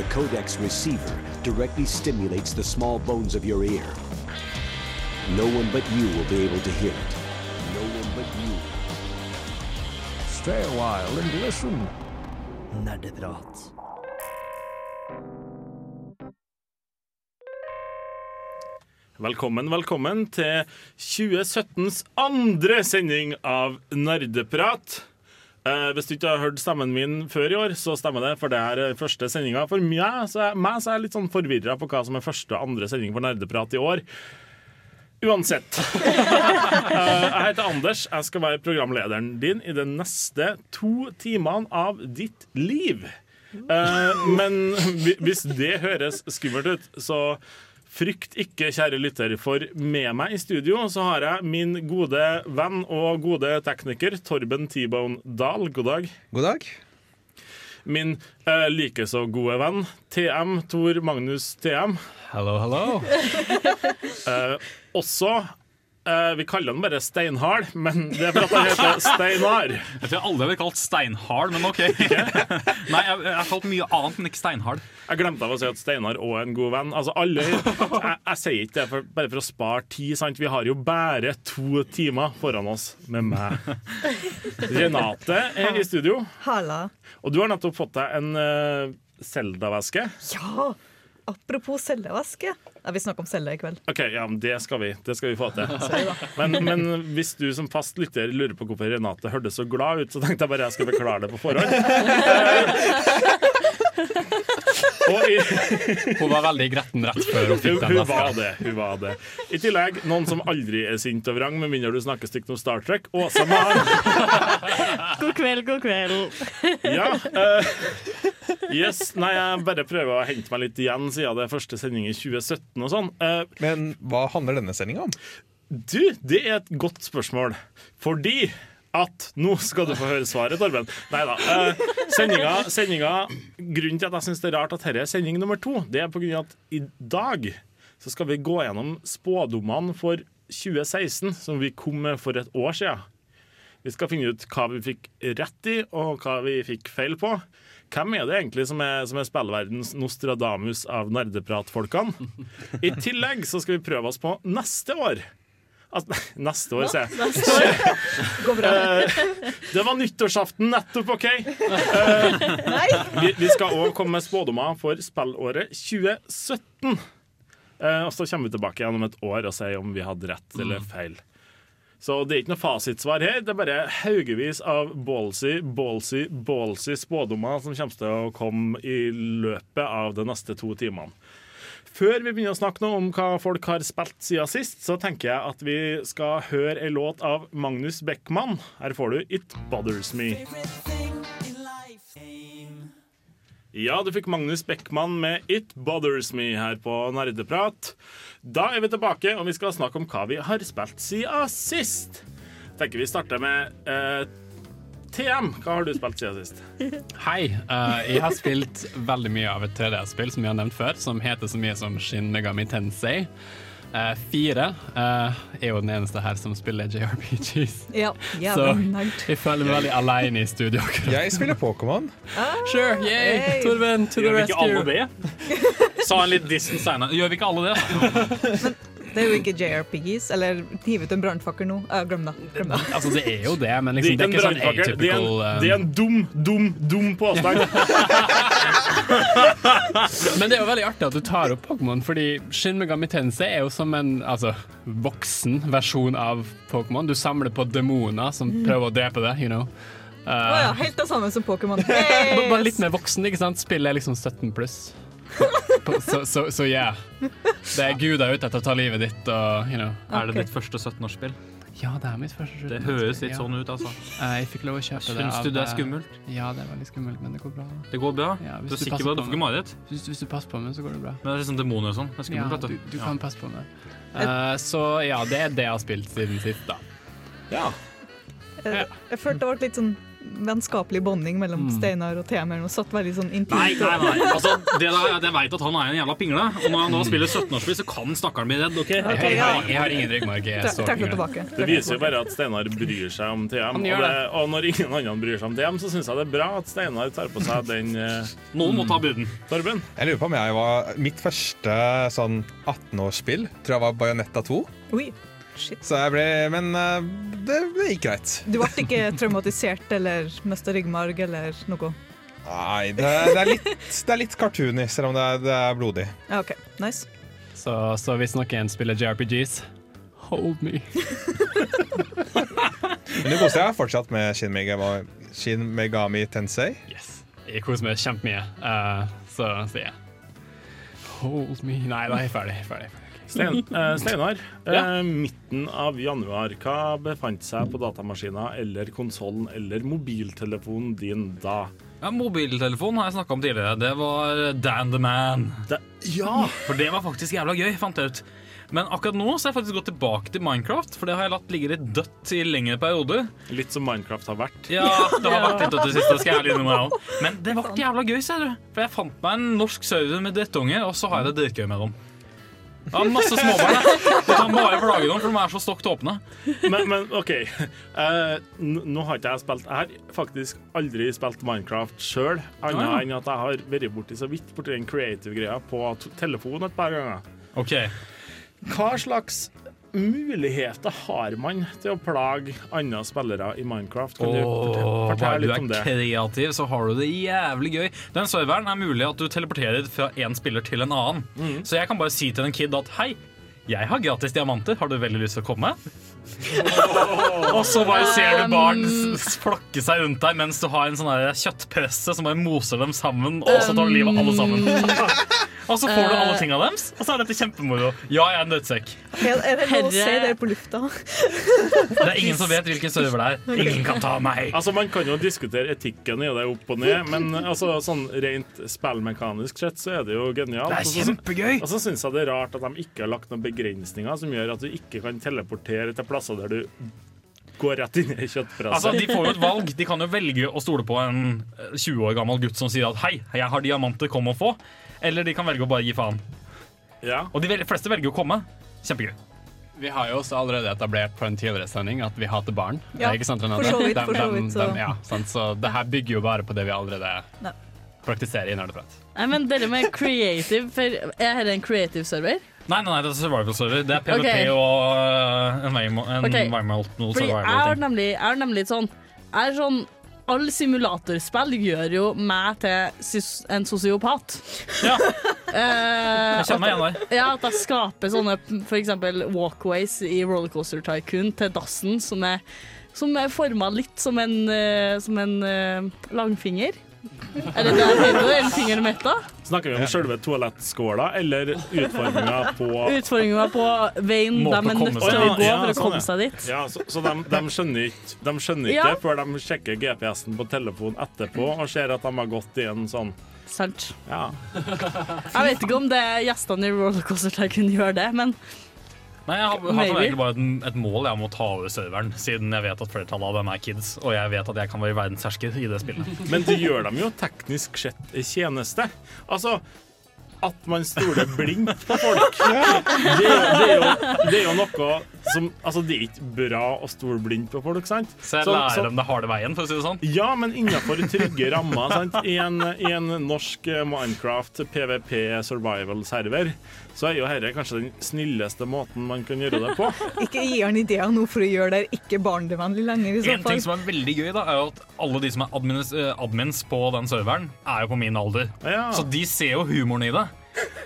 The Codex receiver directly stimulates the small bones of your ear. No one but you will be able to hear it. No one but you. Stay a while and listen. Nerdeprat. Velkommen, velkommen til 2017s andre sending av Nerdeprat. Eh, hvis du ikke har hørt stemmen min før i år, så stemmer det, for det er første sendinga. For meg så, er, meg så er jeg litt sånn forvirra på hva som er første og andre sending for Nerdeprat i år. Uansett. Eh, jeg heter Anders. Jeg skal være programlederen din i de neste to timene av ditt liv. Eh, men hvis det høres skummelt ut, så Frykt ikke, kjære lytter, for med meg i studio så har jeg min gode venn og gode tekniker Torben T-Bone Dahl. God dag. God dag. Min eh, likeså gode venn TM Tor Magnus TM. Hello, hello. Eh, også eh, Vi kaller den bare Steinhard, men det er for at han heter Steinar. Jeg tror alle blir kalt steinhard, men OK. Nei, jeg, jeg har kalt mye annet, men ikke steinhard. Jeg glemte av å si at Steinar òg er en god venn. Altså alle, jeg, jeg sier ikke det for, bare for å spare tid. Sant? Vi har jo bare to timer foran oss med meg. Renate er i studio, Hala. og du har nettopp fått deg en uh, Zelda-veske. Ja, apropos cellevask. Ja, vi snakker om celle i kveld. OK, ja, men det skal vi, det skal vi få til. Men, men hvis du som fast lytter lurer på hvorfor Renate hørtes så glad ut, så tenkte jeg bare jeg skal beklage det på forhånd. Hun var veldig gretten rett før hun Hun, fikk den hun var det. hun var det I tillegg, noen som aldri er sint og vrang, med mindre du snakker stygt om Star Trek. Åse Maren. God kveld, god kveld. Ja. Uh, yes. Nei, jeg bare prøver å hente meg litt igjen siden det er første sending i 2017 og sånn. Uh, Men hva handler denne sendinga om? du, det er et godt spørsmål. Fordi at Nå skal du få høre svaret, Torben. Nei da. Eh, Grunnen til at jeg syns det er rart at dette er sending nummer to, det er av at i dag så skal vi gå gjennom spådommene for 2016 som vi kom med for et år siden. Vi skal finne ut hva vi fikk rett i, og hva vi fikk feil på. Hvem er det egentlig som er, som er spillverdens Nostradamus av nerdepratfolkene? I tillegg så skal vi prøve oss på neste år. Altså, neste år, sier jeg. Går bra. Eh, det var nyttårsaften nettopp, OK? Nei! Vi, vi skal òg komme med spådommer for spillåret 2017. Eh, og så kommer vi tilbake igjen om et år og sier om vi hadde rett eller feil. Så det er ikke noe fasitsvar her. Det er bare haugevis av ballsy, ballsy, ballsy spådommer som kommer til å komme i løpet av de neste to timene. Før vi begynner å snakke noe om hva folk har spilt siden sist, så tenker jeg at vi skal høre en låt av Magnus Beckmann. Her får du It Bothers Me. Ja, du fikk Magnus Beckmann med It Bothers Me her på Nerdeprat. Da er vi tilbake, og vi skal snakke om hva vi har spilt siden sist. Tenker vi starter med eh, TM. Hva har du spilt siden sist? Hei. Uh, jeg har spilt veldig mye av et 3D-spill som jeg har nevnt før, som heter så mye som Shin Megami Tensei. Uh, fire uh, er jo den eneste her som spiller JRPGs. Ja, Så jeg føler meg veldig alene i studio. akkurat. Jeg spiller Pokémon. Sure, yay! Hey. Torben, to the rescue. Gjør vi ikke alle det? Sa en litt distance senere. Gjør vi ikke alle det? Det er jo ikke JRPGs, eller hiv ut en brannfakkel nå. Uh, glem det. Glem det. Altså, det er jo det, men Det er liksom, det er ikke sånn atypical Det, er det er eh, en dum, dum, dum påstand. Men det er jo veldig artig at du tar opp Pokémon, fordi Shin Megami Tensei er jo som en altså, voksen versjon av Pokémon. Du samler på demoner som prøver å drepe deg, you know. Å ja, helt det samme som Pokémon. Yes. Bare litt mer voksen, ikke sant? Spillet er liksom 17 pluss. Så, så, så yeah. Det er Gud er ute etter å ta livet ditt og, you know. Er det ditt første 17-årsspill? Ja, det er mitt første 17 Det høres litt sånn ut, altså. Jeg fikk lov å kjøpe det Syns du det er eh, skummelt? Ja, det er veldig skummelt, men det går bra. Det går bra? Ja, Du er du sikker på at du får ikke mareritt? Hvis, hvis du passer på meg, så går det bra. Men det er liksom demoner og sånn. Det er Ja, skummelt, du, vet du Ja. kan passe på meg. Uh, så ja, det er det jeg har spilt siden sist, da. Ja. Jeg, jeg følte det ble litt sånn vennskapelig bonding mellom Steinar og Temer og satt veldig sånn Nei, intimt. nei, nei. Altså, det der, jeg veit at han er en jævla pingle, og når han nå spiller 17-årsspill, så kan stakkaren bli redd. ok? Jeg, Ok, jeg, har, jeg har ingen ryggmarg. Jeg det tilbake. Det viser jo bare at Steinar bryr seg om TM. Og, det, og når ingen andre bryr seg om TM, så syns jeg det er bra at Steinar tar på seg den uh, Noen må ta buden. Torben. Jeg lurer på om jeg var Mitt første sånn 18-årsspill tror jeg var Bajonetta 2. Oi, shit. Så jeg ble Men eh, det, det gikk greit. Du ble ikke traumatisert eller mista ryggmarg eller noe? Nei, det, det, er litt, det er litt cartoony, selv om det er, det er blodig. Ja, OK. Nice. Så, så hvis noen spiller JRPGs, hold me. Men du koser deg fortsatt med Shin Megami, Shin Megami Tensei? Yes. Jeg koser meg kjempemye. Uh, så sier jeg hold me. Nei, da er jeg ferdig. ferdig, ferdig. Stein, eh, Steinar, eh, Ja. midten av januar, hva befant seg på datamaskinen eller konsollen eller mobiltelefonen din da? Ja, Mobiltelefon har jeg snakka om tidligere. Det var Dan the Man. Da, ja! For det var faktisk jævla gøy, fant jeg ut. Men akkurat nå så har jeg faktisk gått tilbake til Minecraft, for det har jeg latt ligge litt dødt i lengre perioder. Litt som Minecraft har vært. Ja, det har vært litt dødt i det siste, skal jeg ærlig innrømme. Men det ble jævla gøy, ser du. For jeg fant meg en norsk server med drittunger, og så har jeg det dritgøy med dem. Jeg er masse småbarn. jeg. Det kan bare plage dem, for de er så stokk åpne. Men, men OK. Eh, nå har ikke jeg spilt Jeg har faktisk aldri spilt Minecraft sjøl, annet Ah, ja. enn at jeg har vært borti så vidt borti den creative-greia på telefon et par ganger. Okay. Hva slags muligheter har man til å plage andre spillere i Minecraft? Kan du fortelle, Åh, det? bare du er kreativ, så har du det jævlig gøy. Den serveren er mulig at du teleporterer fra én spiller til en annen. Mm. Så jeg kan bare si til en kid at hei, jeg har gratis diamanter, har du veldig lyst til å komme? Og så bare ser du barn flokke seg rundt deg mens du har en sånn kjøttpresse som bare moser dem sammen, og så tar du livet av alle sammen. Og så får du alle tinga deres, og så er dette kjempemoro. Ja, jeg er en dødsekk. Er, det lov å si det på lufta? Det er ingen som vet hvilken server det er. Ingen kan ta meg. Altså, Man kan jo diskutere etikken i det opp og ned, men altså, sånn rent spillmekanisk sett så er det jo genialt. Det er kjempegøy. Og så syns jeg det er rart at de ikke har lagt noen begrensninger som gjør at du ikke kan teleportere til plasser der du går rett inn i kjøttpresset. Altså, De får jo et valg. De kan jo velge å stole på en eh, 20 år gammel gutt som sier at hei, jeg har diamanter, kom og få. Eller de kan velge å bare gi faen. ja. Og de fleste velger å komme. Kjempegøy. Vi har jo også allerede etablert på en tidligere sending at vi hater barn. Ja, ikke sant, Renate? for så vidt, Dem- for så vidt, så- dem- ja, sant? Så det her bygger jo bare på det vi allerede ne. praktiserer i Nerdeprat. Nei, men dere med creative for Er dette en creative server? Nei, nei, det er survival server. Det er PVP okay. og uh, en Weimalt en Ok. Weimar- noe Fordi jeg er nemlig, jeg er nemlig sånn Jeg er sånn alle simulatorspill gjør jo meg til en sosiopat. Ja, Eh, jeg kjenner meg igjen der. Ja, at jeg skaper sånne eksempel walkways i Rollercoaster Tycoon til dassen som er, som er forma litt som en, eh, som en eh, langfinger. Er det det jeg eller En finger mitt, da? Snakker vi om selve toalettskåla eller utforminga på Utforminga på veien de er nødt til å gå Ja, for å sånn, komme seg dit. Ja, så, så de, de skjønner ikke, de skjønner ikke Ja. før de sjekker GPS-en på telefonen etterpå og ser at de har gått i en sånn Sant. Ja. Jeg vet ikke om det er gjestene i Rollercoaster Tycoon gjør det, men Nei, Jeg har, har egentlig bare et, et mål jeg må ta over serveren, siden jeg vet at flertallet av dem er kids, og jeg vet at jeg kan være verdenshersker i det spillet. Men det gjør dem jo teknisk sett tjeneste. Altså at man stoler blindt på folk. Det, er- det, er jo, det er jo noe som Altså, det er ikke bra å stole blindt på folk, sant? Så jeg lærer så, dem det harde veien, for å si det sånn. Ja, men innenfor trygge rammer. Sant? I, en, I en norsk eh, Minecraft PVP survival-server så er jo dette kanskje den snilleste måten man kan gjøre det på. Ikke gi han ideer nå for å gjøre det ikke barnevennlig lenger, i så En ting som er veldig gøy, da, er jo at alle de som er admins, eh, admins på den serveren, er jo på min alder. Ja. Så de ser jo humoren i det.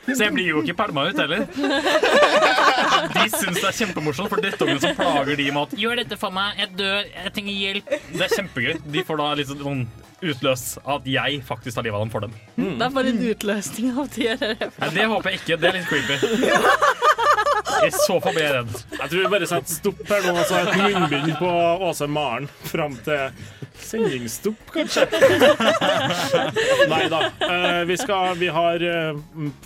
Så jeg blir jo ikke pælma ut heller. De syns det er kjempemorsomt, for drittungen som plager de med at 'Gjør dette for meg, jeg dør, jeg trenger hjelp'. Det er kjempegøy. De får da litt sånn utløs at jeg faktisk tar livet av dem for dem. det er bare en utløsning av de Nei, det håper jeg ikke. Det er litt creepy. I så fall blir jeg redd. Jeg tror vi bare setter stopp her nå, og så et munnbind på Åse Maren fram til sendingsstopp, kanskje. Nei da. Eh, vi, skal, vi har eh,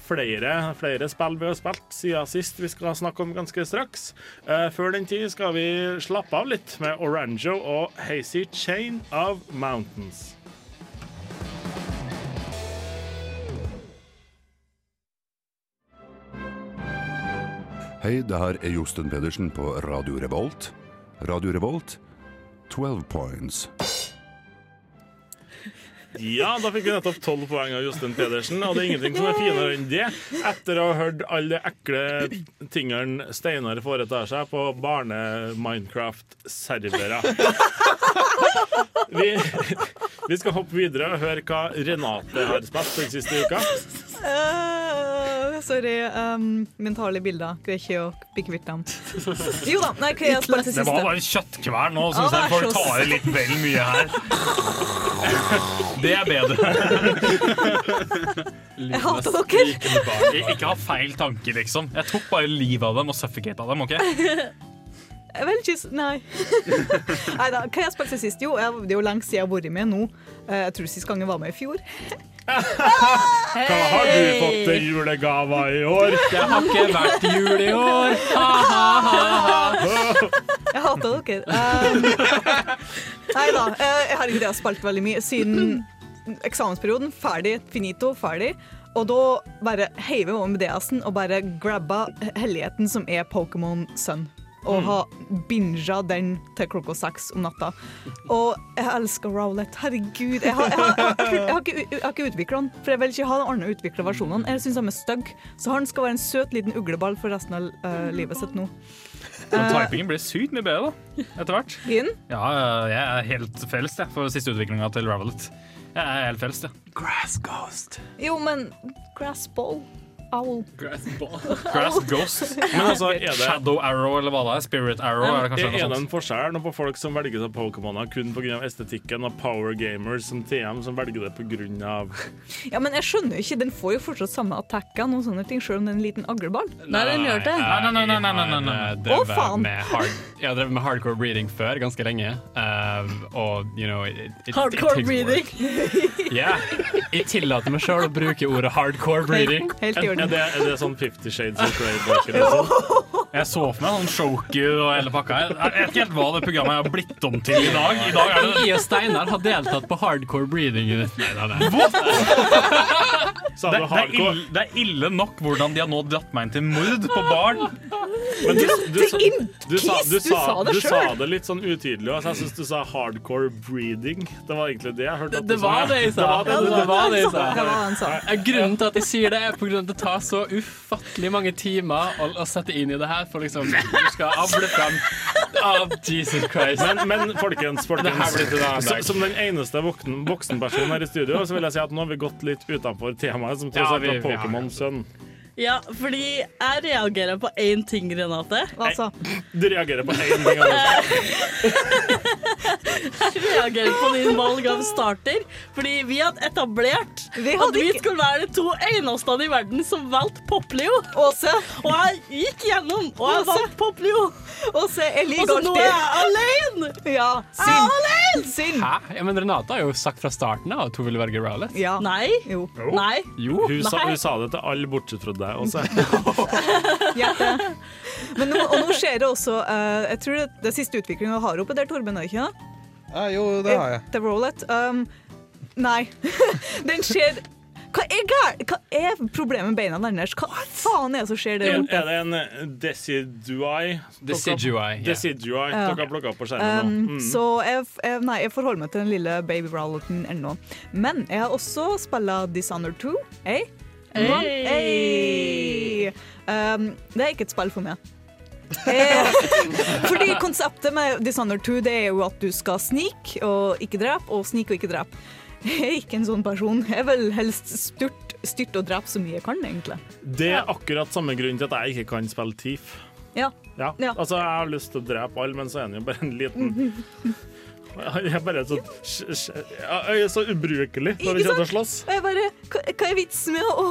flere, flere spill vi har spilt siden sist vi skal snakke om ganske straks. Eh, før den tid skal vi slappe av litt med Orangio og Hazy Chain of Mountains. Hei, det her er Josten Pedersen på Radio Revolt. Radio Revolt, 12 points. Ja, da fikk vi nettopp tolv poeng av Jostein Pedersen, og det er ingenting som er finere enn det. Etter å ha hørt alle de ekle tingene Steinar foretar seg på barne-Minecraft-servere. Vi, vi skal hoppe videre og høre hva Renate har spilt den siste uka. Sorry. Um, mentale bilder. Greier ikke å bli kvitt dem. Jo da, nei, hva spilt til Det var siste? bare kjøttkvern nå, syns jeg er folk tar i litt vel mye her. Det er bedre. Jeg hater dere! Ikke ha feil tanke, liksom. Jeg tok bare livet av dem og suffocata dem. ok? Jeg vil ikke Nei. Nei da, hva jeg spilte sist? Jo, jeg, det er jo lenge siden jeg har vært med nå. Eh, Jeg tror sist gang jeg var med i fjor. Hva har du fått til julegave i år? Det har ikke vært jul i år. Jeg hater dere. Um, nei da, eh, jeg har ikke det spilt veldig mye siden eksamensperioden. Ferdig, finito, ferdig. Og da bare heiver jeg over med DS-en og bare grabba helligheten som er Pokémon Sun. Og ha binga den til klokka seks om natta. Og jeg elsker Rowlett. Herregud. Jeg har, jeg har, jeg har, jeg har ikke, ikke utvikla den, for jeg vil ikke ha den andre utvikla versjonen. Jeg syns han er stygg, så han skal være en søt liten ugleball for resten av uh, livet sitt nå. Men typingen blir sykt mye bedre da, etter hvert. Inn. Ja, jeg er helt frelst for siste utviklinga til Ravelet. Jeg er helt frelst, ja. Grass Ghost. Jo, men Grassball Owl. Grass. Grass Ghost. Men altså, er det, Shadow Arrow, eller hva det er. Spirit Arrow. Er det kanskje er det en forskjell på folk som velger seg Pokémoner kun pga. estetikken, og power gamers som TM som velger det pga. Ja, men jeg skjønner jo ikke, den får jo fortsatt samme attackene og sånne ting, selv om det er en liten agleball. Nei, den gjør det. Nei, nei, nei, nei, nei, nei, nei. Jeg Å, faen. med hard, jeg har drevet med hardcore breeding før, ganske lenge. Um, og, you know it, it, it Hardcore takes Ja. Jeg tillater meg sjøl å bruke ordet hardcore breeding. Helt i Er det, er det sånn Fifty Shades of Grey-bøker? Liksom? Jeg så for meg sånn Shoku og hele pakka. Jeg jeg vet ikke helt hva det programmet har blitt om til i dag. I dag er det Jeg og Steinar har deltatt på hardcore breeding. Nei, nei, nei. Sa det, det, er ille, det er ille nok hvordan de har nå dratt meg inn til mord på barn. Men du, du, sa- du, sa, du, sa, sa det du sa det litt sånn utydelig, og jeg syns du sa hardcore breeding. Det var egentlig det jeg hørte. Det var det jeg sa. Det var det du Det sa. var det jeg sa. Hva var det han sa? Grunnen til at jeg sier det, er på tar så ufattelig mange timer å, å sette inn i det her. For liksom, du skal avle fram Å, Jesus Christ. Men, men folkens, folkens dag. som den eneste voksen, voksenpersonen her i studio, så vil jeg si at nå har vi gått litt utenfor temaet, som tross Ja, alt vi- var Pokémon. Sønn. Ja, fordi jeg reagerer på én ting, Renate. Hva sa? Du reagerer på én ting. Jeg reagerer på din valg av starter. Fordi vi hadde etablert Vi at vi ikke skulle være de to eneste i verden som valgte Poplio. Åse, Og jeg gikk gjennom, og jeg valgte Poplio. Åse, jeg Og så nå er jeg alene! Ja, synd. Synd. Hæ? Ja, men Renate har jo sagt fra starten av at hun ville velge Rowlett. Ja. Nei. Jo. Nei. Jo. Hun sa, hun sa det til alle bortsett fra deg også. Hjerte. Men nå, og nå skjer det også uh, Jeg tror det, det siste utviklinga har oppe der, Torben, er ikke det? Ja, jo, det har jeg. The Rollet. Um, nei. Den skjer Hva er? Hva er problemet med beina deres? Hva faen er det som skjer der Er, borte? er det en desidui? Desidui. Desidui. ja. Dere har plukka opp på skjermen Um, nå. Mm. Så jeg, jeg, nei, jeg forholder meg til den lille baby Rowleten ennå. Men jeg har også spilt Dishonored 2. Hey. Hey. Hey. Um, det er ikke et spill for meg. Fordi konseptet med Dishonored 2 det er jo at du skal snike og ikke drepe, og snike og ikke drepe. Jeg er ikke en sånn person. Jeg vil helst styrt, styrte og drepe så mye jeg kan, egentlig. Det er akkurat samme grunn til at jeg ikke kan spille Thief. Ja. Ja. Ja. Altså, jeg har lyst til å drepe alle, men så er han jo bare en liten Jeg er bare sånn sj- sj- Jeg er så ubrukelig når vi kommer til å slåss. Og jeg bare, hva, hva er vitsen med å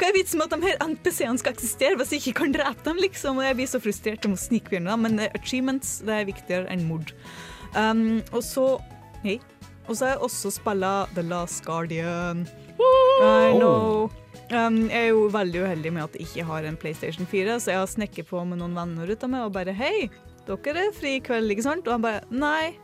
Hva er vitsen med at de her NPC-ene skal eksistere hvis jeg ikke kan drepe dem, liksom? Og jeg blir så frustrert om snikbjørner, men eh, achievements det er viktigere enn mord. Um, og så Hei. Og så har jeg også spilla The Last Guardian. I know. Um, jeg er jo veldig uheldig med at jeg ikke har en PlayStation 4, så jeg har snekket på med noen venner ut av meg og bare Hei, dere er fri i kveld, ikke sant? Og han bare Nei.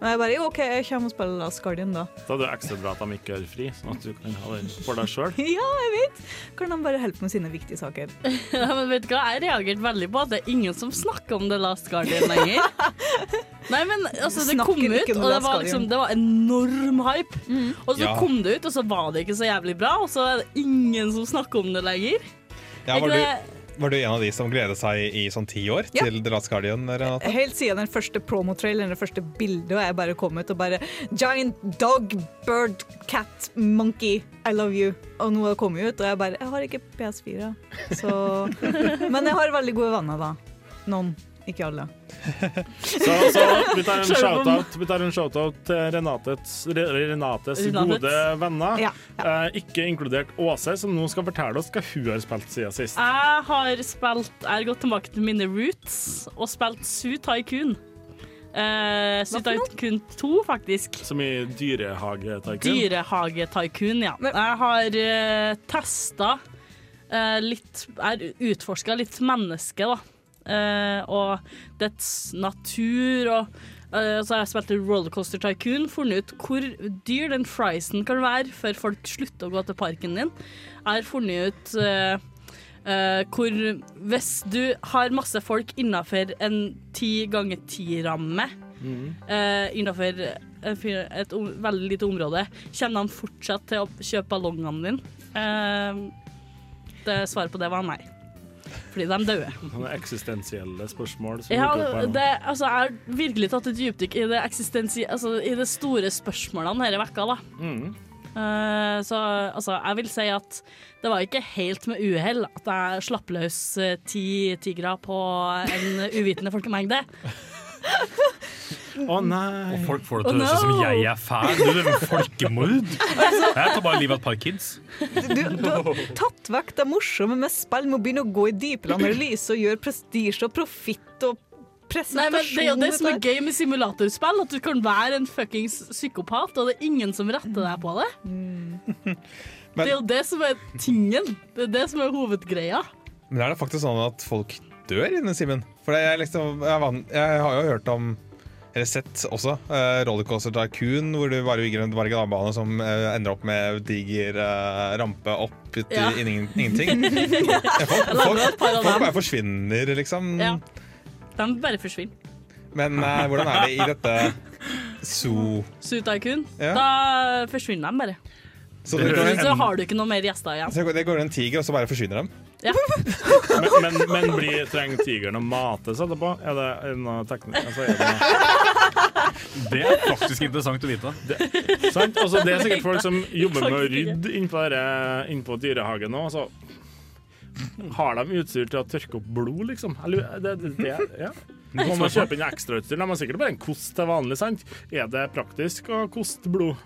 Og jeg bare Jo, OK, jeg kommer og spiller Last Guardian, da. Da er det ekstra bra at de ikke er fri, sånn at du kan ha den for deg sjøl. Ja, jeg vet. Kan de bare hjelpe med sine viktige saker? Ja, men vet du hva, Jeg reagerte veldig på at det er ingen som snakker om The Last Guardian lenger. Nei, men altså, Det kom ut, og det var, liksom, det var enorm hype. Og så Ja. kom det ut, og så var det ikke så jævlig bra, og så er det ingen som snakker om det lenger. Ja, var, du, det- var du en av de som gledet seg i sånn ti år Ja. til The Last Guardian? Renate? Helt siden den første promotraileren, det første bildet, og jeg bare kom ut og bare Giant dog, bird, cat, monkey, I love you. Og det kommet ut, og jeg bare Jeg har ikke PS4, så Men jeg har veldig gode venner, da. Noen. Ikke alle. Så, så vi tar en shoutout Vi tar en shout-out til Renates, Renates gode venner. Ja, Eh, ikke inkludert Åse, som nå skal fortelle oss hva hun har spilt siden sist. Jeg har spilt Jeg har gått tilbake til mine roots og spilt Su Tycoon. Eh, Su Taikun 2, faktisk. Som i Dyrehage-tycoon. Dyrehage-tycoon, ja. Jeg har uh, testa uh, litt Er utforska litt menneske, da. Eh, og dets natur og eh, så har jeg spilt Rollercoaster Tycoon, funnet ut hvor dyr den friesen kan være før folk slutter å gå til parken din. Jeg har funnet ut uh, hvor Hvis du har masse folk innafor en ti ganger ti-ramme, uh, innafor et om, veldig lite område, kommer de fortsatt til å kjøpe ballongene dine? Uh, det Svaret på det var nei. Fordi de døde. Sånne eksistensielle spørsmål. Som Ja, det, altså, jeg har virkelig tatt et dypdykk i det, altså, i det store spørsmålene denne vekka. Da. Mm. Uh, så altså, jeg vil si at det var ikke helt med uhell at jeg slapp løs eh, ti tigre på en uvitende folkemengde. Å nei. Og folk får det til Oh, å høres ut som jeg er fæl. Du driver med folkemord. Jeg tar bare livet av et par kids. Du, du har tatt vekk det morsomme med spill med å begynne å gå i dypere analyse og gjøre prestisje og profitt og Nei, men Det er jo det som er gøy med simulatorspill, at du kan være en fuckings psykopat, og det er ingen som retter deg på det. Det er jo det som er tingen. Det er det som er hovedgreia. Men er det faktisk sånn at folk dør inne, Simen? For det er liksom, jeg, jeg har jo hørt om eller sett også uh, Rollercoaster Tycoon, hvor du bare bygger en berg-og-dal-bane som uh, ender opp med diger uh, rampe opp ut Ja. i ingen, ingenting. Ja, folk, folk, folk bare forsvinner, liksom. Ja. De bare forsvinner. Men uh, hvordan er det i dette zoo? Zoo Tycoon. Ja. Da forsvinner de bare. Så det går, Så har du ikke noe mer gjester igjen. så det går en tiger, og så bare forsvinner de? Men, men, men blir, trenger tigeren å mates etterpå? Er det noe teknikk? Altså, er det noe, Det er faktisk interessant å vite. sant? Altså, det er sikkert folk som jobber med å rydde innpå, dere- innpå dyrehagen nå. Så har de utstyr til å tørke opp blod, liksom? Eller, det, det, det, ja. Må man kjøpe inn ekstrautstyr? De har sikkert bare en kost til vanlig, sant? Er det praktisk å koste blod?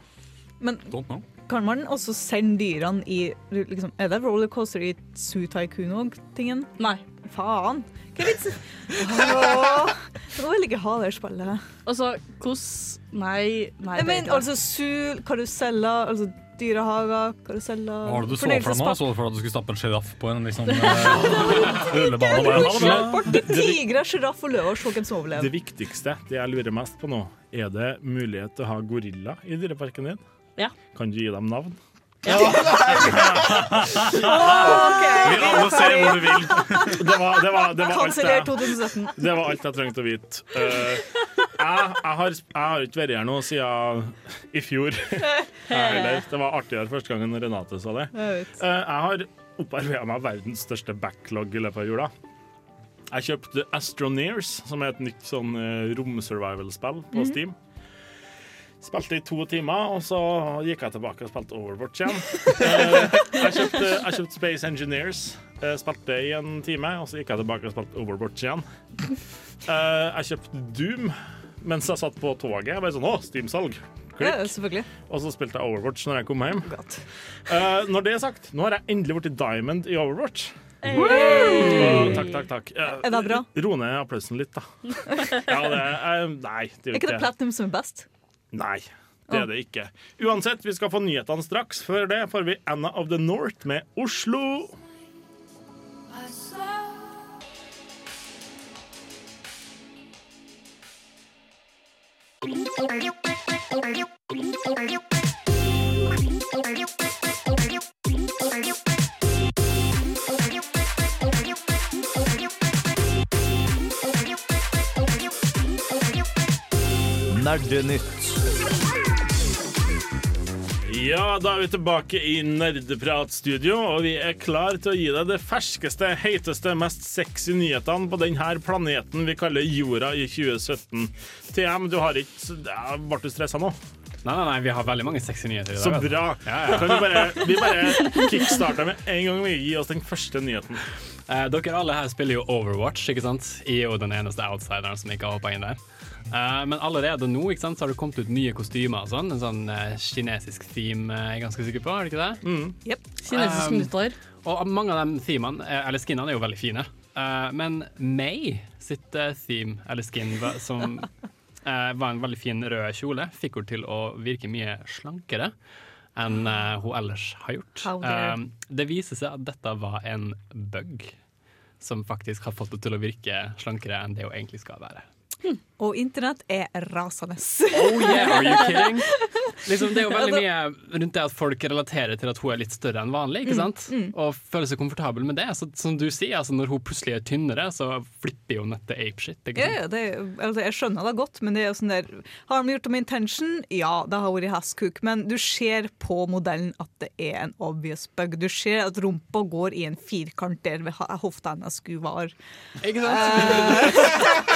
Men Don't know. Kan man også sende dyrene i liksom, Er det rollercoaster i Zoo Tycoon òg-tingen? Nei. Faen! Hva er vitsen? Nå vil jeg ikke ha det spillet. Altså, hvordan Nei, nei. Jeg er mener altså zoo, karuseller, altså dyrehager, karuseller Hva var det du så for deg nå? Så du for deg at du skulle stappe en sjiraff på en liksom, eh, rullebane? og Bare, det Tigre, sjiraff og løver, se hvem som Det viktigste, det jeg lurer mest på nå, er det mulighet til å ha gorilla i dyreparken din? Ja. Kan du gi dem navn? Vi alle ser hvor du vil. Det var, det var, det var alt jeg Det var alt jeg trengte å vite. Uh, jeg, jeg, har, jeg har ikke vært her nå siden i fjor. Det var artigere første gangen Renate sa det. Eh, jeg har opparbeida meg verdens største backlog i løpet av jula. Jeg kjøpte Astroneers, som er et nytt sånn rom-survival-spill på Steam. Spilte i to timer, og så gikk jeg tilbake og spilte Overwatch igjen. Eh, jeg, kjøpte, jeg kjøpte Space Engineers. eh, spilte i en time, og så gikk jeg tilbake og spilte Overwatch igjen. Eh, jeg kjøpte Doom mens jeg satt på toget. Jeg bare sånn, å, Steam-salg. Ja. Og så spilte jeg Overwatch når jeg kom hjem. Eh, når det er sagt, nå har jeg endelig blitt diamond i Overwatch. Og takk, takk, takk. Uh, Er det bra? Ro ned applausen litt, da. Ja, det er, eh, nei, det Er ikke det Platinum som er best? Nei, det er det ikke. Uansett, vi skal få nyhetene straks. Før det får vi Anna of the North med Oslo. Nerdenytt. Ja, da er vi tilbake i Nerdeprat-studio, og vi er klar til å gi deg det ferskeste, heiteste, mest sexy nyhetene på denne planeten vi kaller jorda i 2017. TM, du har ikke Ble du stressa nå? Nei, nei, nei, vi har veldig mange sexy nyheter i dag. Så altså. bra. Ja, ja. Kan vi bare, vi bare kickstarter med en gang vi gir oss den første nyheten. Eh, dere alle her spiller jo Overwatch, ikke sant? Jeg er jo den eneste outsideren som ikke har hoppa inn der. Eh, men allerede nå ikke sant, så har det kommet ut nye kostymer og sånn. En sånn uh, kinesisk theme Jeg er ganske sikker på, er det ikke det? Jepp. Kinesisk Um, nyttår. Og mange av de themene, eller skinnene, er jo veldig fine. Eh, men May sitt theme, eller skin, som eh, var en veldig fin rød kjole, fikk henne til å virke mye slankere enn hun ellers har gjort. Det viser seg at dette var en bug som faktisk har fått henne til å virke slankere enn det hun egentlig skal være. Og internett er rasende. Oh yeah, are you kidding? Liksom, det er jo veldig mye rundt det at folk relaterer til at hun er litt større enn vanlig, ikke sant? Og føler seg komfortabel med det. Så, som du sier, altså, når hun plutselig er tynnere, så flipper jo nettet apeshit. Ja, ja, det, altså, jeg skjønner det godt, men det er jo sånn der Har de gjort det med intention? Ja, det har vært hestkuk, men du ser på modellen at det er en obvious bug. Du ser at rumpa går i en firkant der hofta hennes skulle være. Ikke sant?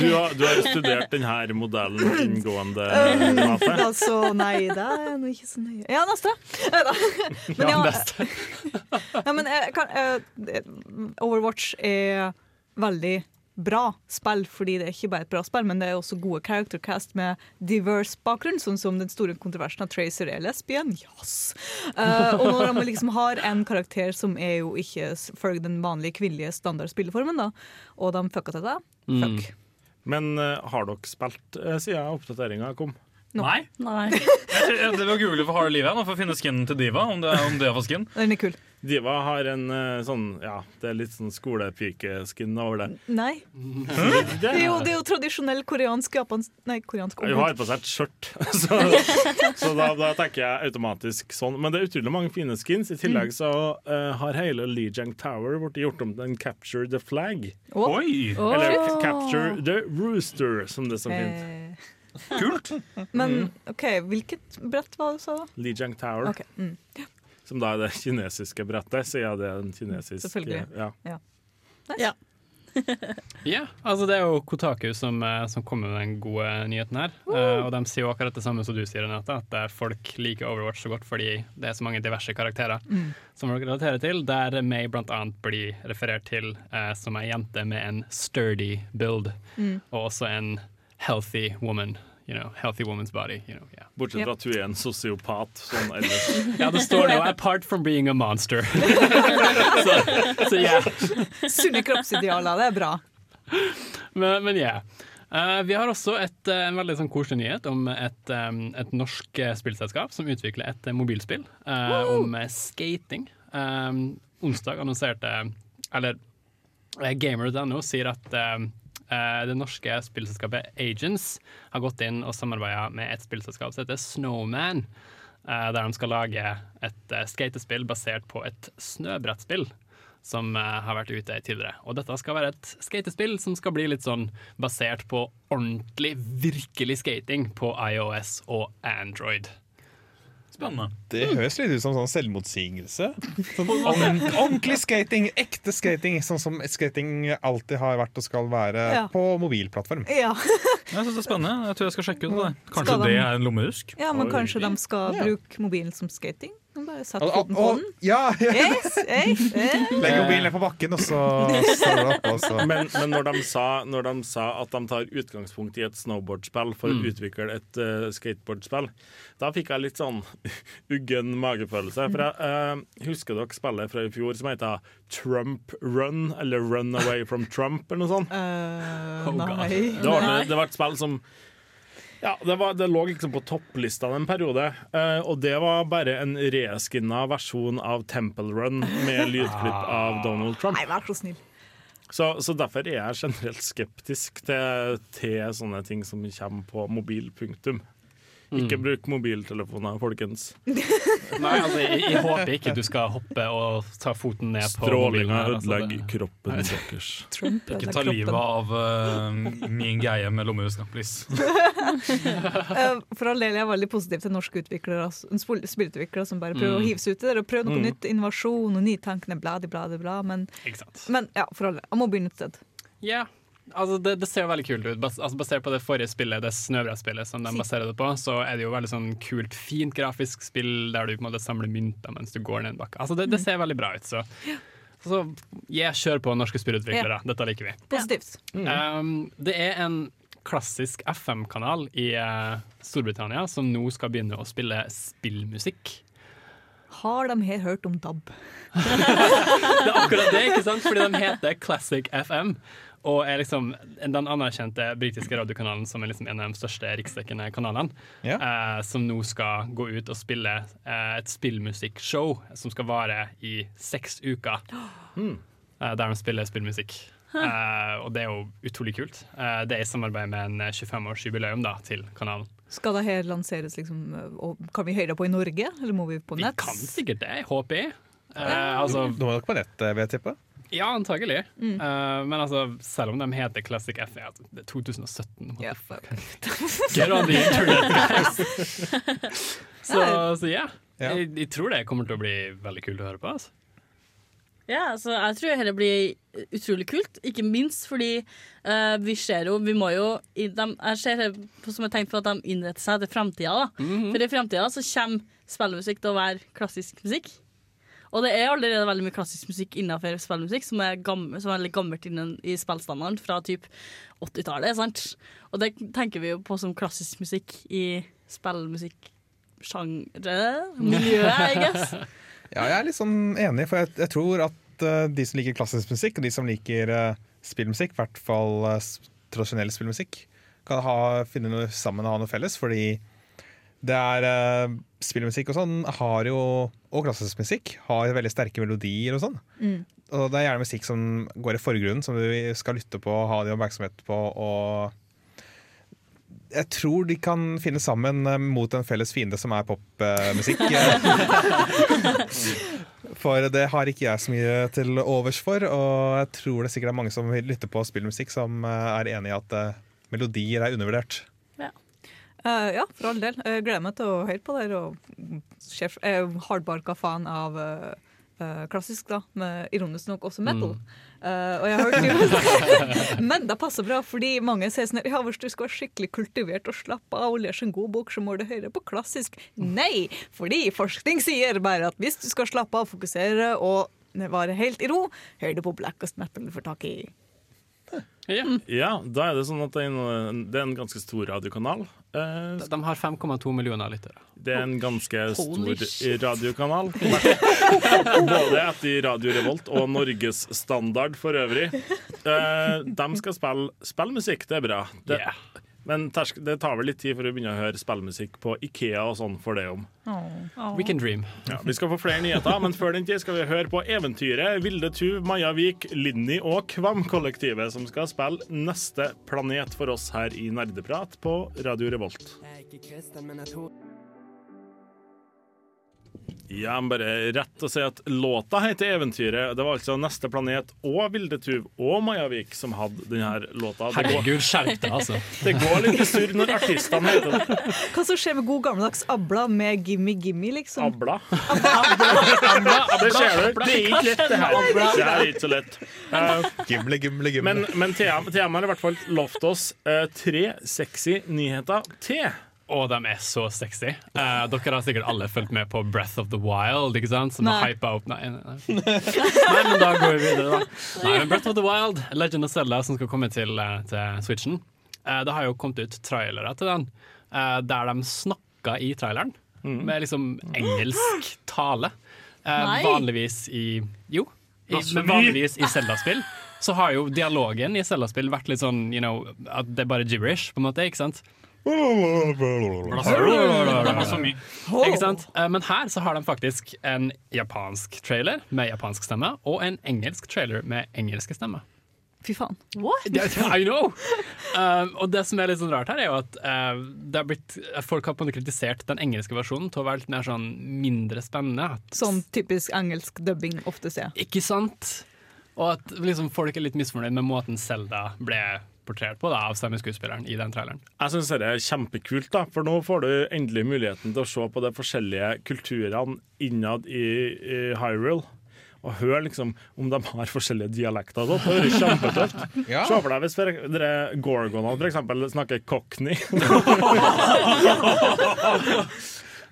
Du har, du har studert denne modellen inngående. Renate. Altså, nei, det er nå ikke så nøye. Ja, neste! Men Ja, ja, neste. ja, men jeg kan, eh, Overwatch er veldig bra spill, fordi det er ikke bare et bra spill, men det er også gode character cast med diverse bakgrunn, sånn som den store kontroversen av Tracer er lesbien. Yes! Uh, og når de liksom har en karakter som er jo ikke følger den vanlige kvinnelige standard spilleformen, da, og de fucka til det, fuck. Men eh, har dere spilt uh, siden oppdateringa kom? No. Nei. Nei. Jeg, jeg, det var google for harde livet for å finne skinnen til Diva. Om det, om det var skin. Den er kul. Diva har en eh, sånn Ja, det er litt sånn skolepikeskin over det. Nei. Det Det er jo, det er jo tradisjonell koreansk japansk Nei, koreansk Hun har på seg et skjørt, så, så da, da tenker jeg automatisk sånn. Men det er utrolig mange fine skins. I tillegg så uh, har hele Lijang Tower blitt gjort om til en Capture the Flag. Oi! Eller Capture the Rooster, som det er så fint. Eh, Kult. men OK, hvilket brett var det du sa? Lijiang Tower, Ok, mm. Som da er det kinesiske brettet, sier jeg det er en kinesisk Selvfølgelig. Ja. Ja. Ja, altså det er jo Kotaku som, eh, som kommer med den gode nyheten her. Uh, og de sier jo akkurat det samme som du sier, Renate, at folk liker Overwatch så godt fordi det er så mange diverse karakterer som folk relaterer til, der May blant annet blir referert til uh, som ei jente med en sturdy build, og også en healthy woman. You know, healthy woman's body. You know, yeah. Bortsett fra at hun er en sosiopat sånn ellers. Ja, det står nå 'apart from being a monster'. så, så ja. Sunne kroppsidealer, det er bra. Men, men ja. Uh, vi har også et, uh, en veldig sånn koselig nyhet om et, um, et norsk eh, spillselskap som utvikler et uh, mobilspill eh, om skating. Um, onsdag annonserte Eller gamer.no sier at eh, det norske spillselskapet Agents har gått inn og samarbeida med et spillselskap som heter Snowman. eh, der de skal lage et eh, skatespill basert på et snøbrettspill som eh, har vært ute tidligere. Og dette skal være et skatespill som skal bli litt sånn basert på ordentlig, virkelig skating på iOS og Android. Spennende. Det høres litt ut som sånn selvmotsigelse. Sånn ordent- ordentlig skating, ekte skating, sånn som skating alltid har vært og skal være Ja. på mobilplattform. Ja, Jeg synes det er spennende. Jeg tror jeg skal sjekke ut det. Kanskje de- det er en lommehusk? ja men Oi. kanskje de skal Ja. bruke mobilen som skating? Bare Satt foten på den. ja, ja. Yes, yes, yes. Legger mobilen på bakken, og så står det opp. Også. Men, men når, de sa, når de sa at de tar utgangspunkt i et snowboardspill for Mm. å utvikle et uh, skateboardspill, da fikk jeg litt sånn uggen magefølelse. For jeg uh, husker dere spillet fra i fjor som heter Trump Run, eller Run Away from Trump, eller noe sånt? Uh, Oh, nei. Det var, det var et spill som ja, det, var, det lå liksom på topplista en periode, eh, og det var bare en reskinna versjon av Temple Run med lydklipp av Donald Trump. Nei, vær så snill. Så, så derfor er jeg generelt skeptisk til, til sånne ting som kommer på mobil. Punktum. Ikke bruk mobiltelefoner, folkens. Nei, altså, jeg, jeg håper ikke du skal hoppe og ta foten ned på Strålinga altså, ødelegger kroppen deres. Ikke ta livet av uh, min greie med lommehuska, please. Eh, For all del, jeg er veldig positiv til norske utviklere, altså, spil- spillutviklere som bare prøver å hive seg ut i det og prøve noe Mm. nytt. Innovasjon og nye bla, bla, di, bla. Men, men ja, for all del. Jeg må begynne et sted. Ja, altså det, det ser veldig kult ut. Bas, altså basert på det forrige spillet, det snøbrettspillet som de baserer det på, så er det jo veldig sånn kult, fint grafisk spill der du på en måte samler mynter mens du går ned en bakke. Altså det, det ser veldig bra ut, så så yeah, kjører på norske spillutviklere. Dette liker vi. Positivt. Um, det er en klassisk FM-kanal i uh, Storbritannia som nå skal begynne å spille spillmusikk. Har de her hørt om DAB? Det er akkurat det, ikke sant? Fordi de heter Classic FM. Og er liksom den anerkjente britiske radiokanalen som er liksom en av de største riksdekkende kanalene. Ja. Eh, som nå skal gå ut og spille eh, et spillmusikkshow som skal vare i seks uker. Eh, der de spiller spillmusikk. Eh, og det er jo utrolig kult. Eh, det er i samarbeid med en 25-årsjubileum til kanalen. Skal det her lanseres, liksom, og kan vi høre det på i Norge, eller må vi på Vi kan sikkert det, håper jeg. Eh, altså, Nå er dere på nett, vil jeg tippe. Ja, antagelig. Eh, men altså, selv om de heter Classic F, er det 2017. Yeah, fuck. Get on the internet, så, så ja. Ja. Jeg, jeg tror det kommer til å bli veldig kult å høre på. Altså. Ja, så jeg tror det blir utrolig kult. Ikke minst fordi uh, vi ser jo Vi må jo i dem, Jeg ser det som et tegn på at de innretter seg til framtida. da. For i framtida så kommer spillmusikk til å være klassisk musikk. Og det er allerede veldig mye klassisk musikk innenfor spillmusikk som er, gammel, som er veldig gammelt innen, i spillstandarden fra typ 80-tallet. sant? Og det tenker vi jo på som klassisk musikk i spillmusikksjangre, miljøet, I guess. Ja, jeg er litt sånn enig, for jeg, jeg tror at uh, de som liker klassisk musikk, og de som liker uh, spillmusikk, i hvert fall uh, tradisjonell spillmusikk, kan ha, finne noe sammen og ha noe felles, fordi det er Spillmusikk og sånn har jo, og klassisk musikk, har veldig sterke melodier og sånn. Og det er gjerne musikk som går i forgrunnen, som du skal lytte på, ha din oppmerksomhet på, og jeg tror de kan finne sammen eh, mot en felles fiende som er popmusikk. For det har ikke jeg så mye til overs for, og jeg tror det sikkert er mange som vil lytte på spillmusikk som eh, er enig i at eh, melodier er undervurdert. Eh, ja, for all del. Jeg gleder meg til å høre på det. Og sjef, jeg er hardbarka fan av uh, uh, klassisk, da, med ironisk nok også metal. Eh, og jeg har hørt Men det passer bra, fordi mange sier sånn ja, hvis du skal være skikkelig kultivert og slappe av og lese en god bok, så må du høre på klassisk. Nei, fordi forskning sier bare at hvis du skal slappe av, fokusere og være helt i ro, hør du på blackest metal du får tak i. Ja. Ja, da er det sånn at det er en, det er en ganske stor radiokanal. Eh, De, har 5,2 millioner lyttere. Det er en ganske Holy stor shit. radiokanal. Både etter Radio Revolt og Norges Standard for øvrig. Eh, de skal spille spillmusikk, det er bra. Det, Yeah. Men tersk, det tar vel litt tid for å begynne å høre spillmusikk på Ikea og sånn for det om. We can dream. Ja, vi skal få flere nyheter, men før den tid skal vi høre på eventyret Vilde Tuv, Maja Vik, Linni og Kvam-kollektivet, som skal spille Neste planet for oss her i Nerdeprat på Radio Revolt. Ja, men bare rett å si at låta heter Eventyret. Det var altså Neste Planet og Vilde Tuv og Majavik som hadde denne låta. Det Herregud, skjerp deg, altså. det går litt i surr når artistene heter det. Hva som skjer med god gammeldags Abla med Gimme Gimme, liksom? Abla. Det ser du. Det er ikke lett, det her. Det er ikke så lett. Eh, Gimle, gimle, gimle. Men, men Thea har i hvert fall lovt oss uh, tre sexy nyheter til. Og de er så sexy. Uh, dere har sikkert alle fulgt med på Breath of the Wild, ikke sant? som har hypa opp Nei, nei, nei. nei, men da går vi videre, da. Nei, men Breath of the Wild, Legend of Zelda, som skal komme til, eh, til Switchen, Uh, det har jo kommet ut trailere til den, uh, der de snakka i traileren med liksom engelsk tale. Eh, vanligvis i Jo, i, men vanligvis i Zelda-spill. Så har jo dialogen i Zelda-spill vært litt sånn you know, at det er bare gibberish, på en måte. ikke sant? Ikke sant? Eh, Men her så har de faktisk en japansk trailer med japansk stemme, og en engelsk trailer med engelske stemme. Fy faen. What? I know! Um, og det som er litt sånn rart her, er jo at uh, det har blitt, folk har på en måte kritisert den engelske versjonen til å være litt mer sånn mindre spennende. Sånn typisk engelsk dubbing ofte ser. Ikke sant? Og at liksom, folk er litt misfornøyd med måten Selda ble portrert på da, av stemmeskuespilleren i den traileren. Jeg syns det er kjempekult, da, for nå får du endelig muligheten til å se på de forskjellige kulturene innad i, i Hyrule. Og høre liksom om de har forskjellige dialekter. og. Det høres kjempetøft. Ja. Se for deg hvis dere Gorgonene for eksempel snakker cockney.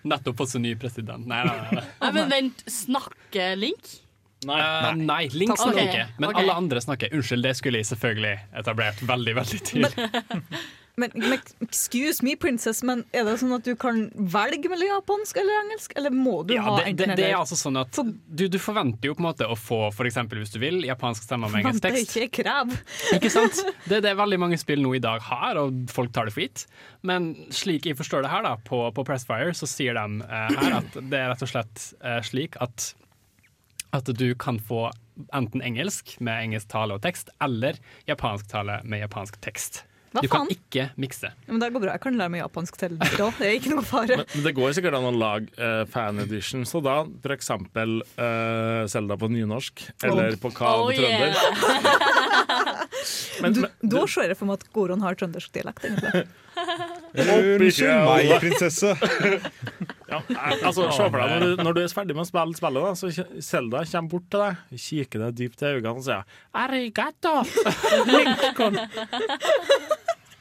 Nettopp fått seg ny president. Nei, nei, nei. Nei, men vent, snakker Link? Nei. uh, nei Link snakker ikke, men okay. alle andre snakker. Unnskyld, det skulle jeg selvfølgelig etablert veldig veldig tidlig. Men, men excuse me, princess, men er det sånn at du kan velge mellom japansk eller engelsk? Eller må du Ja, ha det, det, det er altså sånn at du, du forventer jo på en måte å få, for eksempel hvis du vil, japansk stemme med engelsk tekst. det er ikke krev. Ikke sant? Det er det veldig mange spill nå i dag har, og folk tar det for gitt. Men slik jeg forstår det her, da, på, på Pressfire, så sier de uh, her at det er rett og slett uh, slik at at du kan få enten engelsk med engelsk tale og tekst, eller japansk tale med japansk tekst. Hva du kan faen? ikke mikse. Ja, Men det går bra, jeg kan lære meg japansk til da. Det er ikke noe fare. Men det går sikkert an å lage uh, fan edition, så da eksempel uh, Selda på nynorsk, eller på Kav Oh, trønder. yeah. Men, Du, men, da ser jeg for meg at Goron har trøndersk dialekt, egentlig. Unnskyld meg, prinsesse. ja, altså, se for deg når du, når du er ferdig med å spille spillet, da, så Selda kommer bort til deg, kikker deg dypt i øynene og sier Arigato! Lincoln.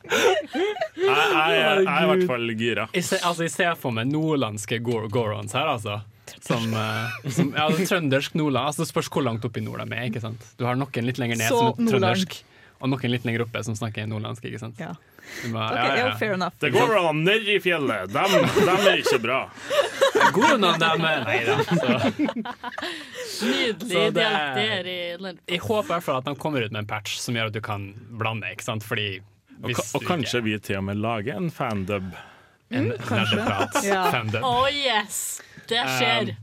Jeg, jeg, jeg er i hvert fall gira. Jeg ser, altså, jeg ser for meg nordlandske Gor Gorons her, altså. Som, uh, som ja, trøndersk nordland. Altså, det spørs hvor langt opp i nord de er. ikke sant? Du har noen litt lenger ned Så som er Nordland. trøndersk, og noen litt lenger oppe som snakker nordlandsk. ikke sant? Ja. Du må- ja, ja, ja, ja. fair enough. Det går an ned i fjellet. Dem, dem er ikke bra. Goronene, de er Nei da. Så. Nydelig Så det- dialekt her i. Jeg håper i hvert fall at de kommer ut med en patch som gjør at du kan blande. ikke sant? Fordi Og, og du kanskje vi til og med lager en fandub. En en nerdeprat Ja. fandom. Oh yes! Det skjer.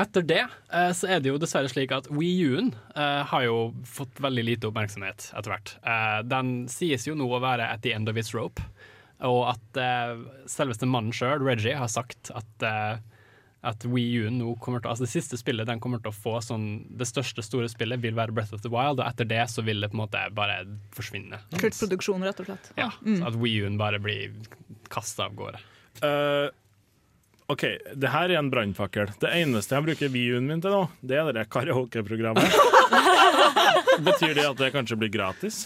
Etter det eh, så er det jo dessverre slik at Wii U-en eh, har jo fått veldig lite oppmerksomhet etter hvert. Eh, den sies jo nå å være at the end of its rope, og at eh, selveste mannen sjøl, Reggie, har sagt at uh, at Wii U nå kommer til, altså Det siste spillet den kommer til å få sånn, Det største store spillet vil være Breath of the Wild, og etter det så vil det på en måte bare forsvinne. Sluttproduksjon, rett og slett. Ja, så At Wii U-en bare blir kasta av gårde. Eh, OK, det her er en brannfakkel. Det eneste jeg bruker Wii-en min til nå, det er det karaokeprogrammet. Betyr det at det kanskje blir gratis?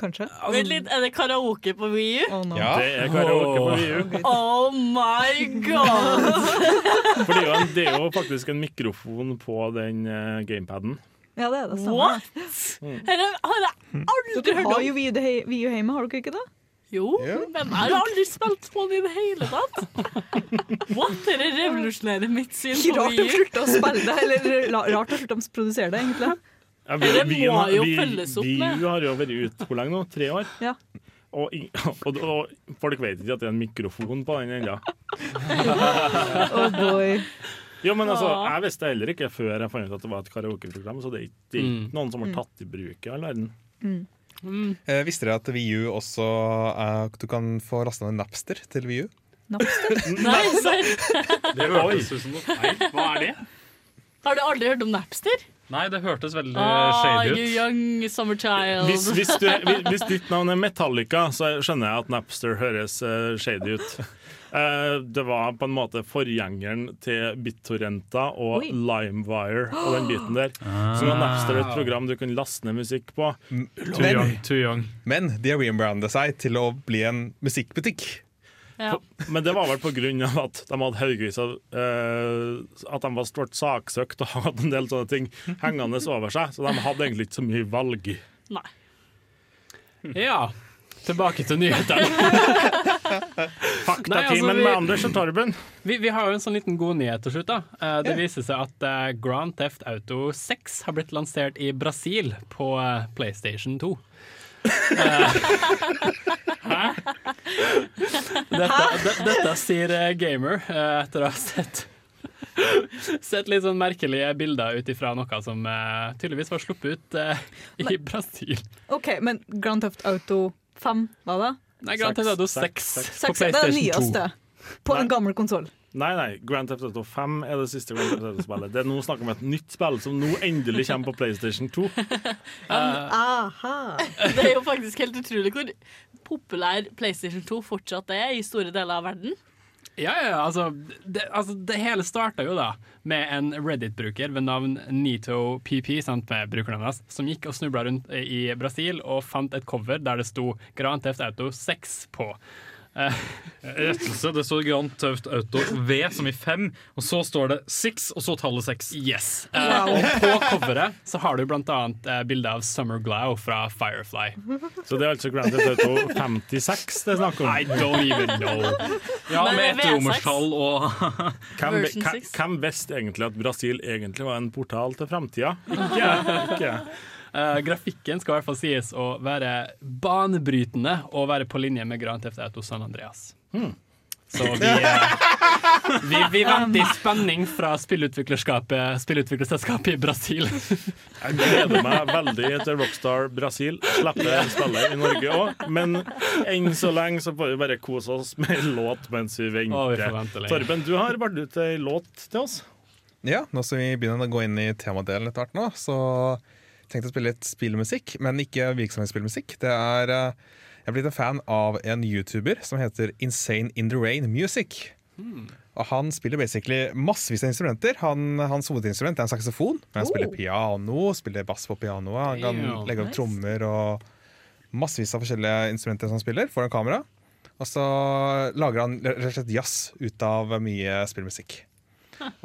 Kanskje. Vent litt, er det karaoke på VU? Oh, no. Ja. Det er karaoke på Wii-U. Oh my god! For det er, jo en, det er jo faktisk en mikrofon på den eh, gamepaden. ja, det er det. samme. What? Dette har jeg aldri Dere hørt har om. jo Wii U- Wii hjemme, har dere ikke det? Jo, Ja. men jeg har aldri spilt på den i det hele tatt. What? Dette revolusjonerer mitt syn på rart å Wii U. å spille det, eller rart å slutte å produsere det, egentlig. Ja, Det må vi, jo vi, følges opp vi, med. Vi har jo vært ute hvor lenge nå? Tre år? Ja. Og, i- og, og folk vet ikke at det er en mikrofon på den ennå. Oh boy. Jo, men altså, Ja. jeg visste heller ikke før jeg fant ut at det var et karaokeprogram, så det er ikke, det er ikke noen som har tatt i bruk i all verden. Eh, visste dere at VU også eh, Du kan få lasta ned Napster til VU? Napster. Nei, serr. Det hørtes ut som noe feil. Hva er det? Har du aldri hørt om Napster? Nei, det hørtes veldig Ah, shady ut. young summer child. Hvis, hvis, du, hvis- hvis ditt navn er Metallica, så skjønner jeg at Napster høres eh, shady ut. Eh, det var på en måte forgjengeren til BitTorrenta og Oi. LimeWire og den biten der. Så nå er Napster et program du kan laste ned musikk på. Too young, too young. Men de har rebranda seg til å bli en musikkbutikk. Ja. Men det var vel av at de hadde haugevis av uh, At de var stort saksøkt og hadde en del sånne ting hengende over seg. Så de hadde egentlig ikke så mye valg. Nei. Ja, tilbake til nyhetene. Faktatimen altså, vi- med Anders og Torben. Vi, vi har jo en sånn liten god nyhet til slutt. da. Eh, det viser seg at eh, Grand Theft Auto 6 har blitt lansert i Brasil på eh, PlayStation 2. Eh, Hæ? Dette, de, dette sier Gamer etter å ha sett Sett litt sånn merkelige bilder ut ifra noe som uh, tydeligvis var sluppet ut uh, i Brasil. OK, men Grand Theft Auto 5, hva da? Nei, Grand Theft Auto 6 på Seks, det er det PlayStation 2. nyeste. På en gammel konsoll. Nei, nei, Grand Theft Auto 5 er det siste Grand Theft Auto-spillet. Det er nå snakk om et nytt spill som nå endelig kommer på PlayStation 2. Aha. Det er jo faktisk helt utrolig hvor populær PlayStation 2 fortsatt er i store deler av verden. Ja, ja, altså det, altså det hele starta jo da med en Reddit-bruker ved navn NitoPP, sant, med brukernavnet hans, som gikk og snubla rundt i Brasil og fant et cover der det sto Grand Theft Auto 6 på. Eh, Rettelse. Det står Grand Theft Auto V som i fem, og så står det six, og så tallet seks. yes. Eh, og på coveret så har du blant annet eh, bilde av Summer Glow fra Firefly. Så det er altså Grand Theft Auto 56 det er snakk om. I don't even know. Ja, Men med et er ett V6. romerstall og Hvem, Version hvem, 6. hvem visste egentlig at Brasil egentlig var en portal til framtida? Ikke jeg. Ikke Eh, grafikken skal i hvert fall sies å være banebrytende og være på linje med Grand Theft Auto San Andreas. Så vi, eh, vi, vi venter i spenning fra spillutviklerselskapet i Brasil. Jeg gleder meg veldig til Rockstar Brasil slipper spillet i Norge òg. Men enn så lenge så får vi bare kose oss med en låt mens vi venter. vente. Torben, du har valgt ut ei låt til oss. Ja, nå som vi begynner å gå inn i temadelen etter hvert nå, så tenkte å spille litt spillmusikk, men ikke virksomhetsspillmusikk. Det er eh, Jeg er blitt en fan av en YouTuber som heter Insane In The Rain Music. Og Han spiller basically massevis av instrumenter. Han, hans hovedinstrument er en saksofon. Men han spiller piano, spiller bass på pianoet. Han kan Damn, legge opp nice. trommer og massevis av forskjellige instrumenter som han spiller foran kamera. Og så lager han rett og slett jazz ut av mye spillmusikk.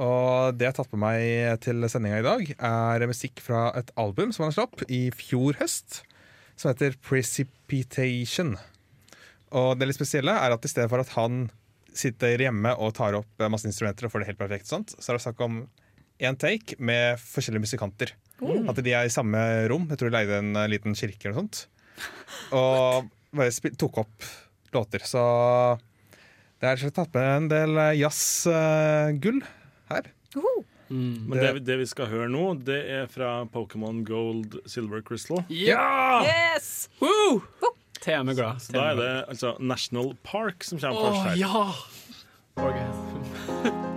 Og det jeg har tatt på meg til sendinga i dag, er musikk fra et album som han slapp i fjor høst, som heter Precipitation. Og det litt spesielle er at i stedet for at han sitter hjemme og tar opp masse instrumenter og får det helt perfekt, sånt, så er det snakk om én take med forskjellige musikanter. At de er i samme rom. Jeg tror de leide en eh, liten kirke eller noe sånt. Og bare tok opp låter. Så det er tatt med en del jazzgull. jazzgull her. Men det, det vi skal høre nå, det er fra Pokémon Gold Silver Crystal. Ja! Yes! Woo! Thea er glad. Så da er det altså National Park som kommer først her. ja! Okay.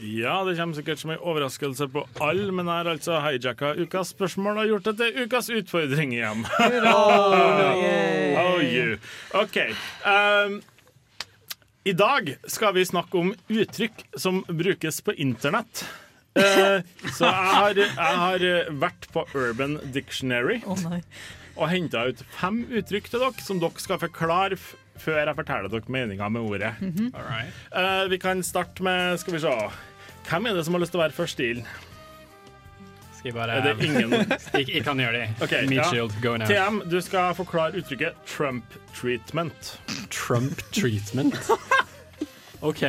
Ja, det kommer sikkert som en overraskelse på alle, men jeg har altså hijacka ukas spørsmål og gjort det til ukas utfordring igjen. oh, you. OK. Um, I dag skal vi snakke om uttrykk som brukes på internett. Uh, så jeg har, jeg har vært på Urban Dictionary oh, nei. og henta ut fem uttrykk til dere som dere skal forklare f før jeg forteller dere meninga med ordet. All right. uh, vi kan starte med Skal vi se. Hvem er det som har lyst til å være først inn? Skal jeg bare Er det ingen jeg, jeg kan gjøre det. Okay, Meat ja. shield, go now. TM, du skal forklare uttrykket Trump treatment. Trump treatment. OK.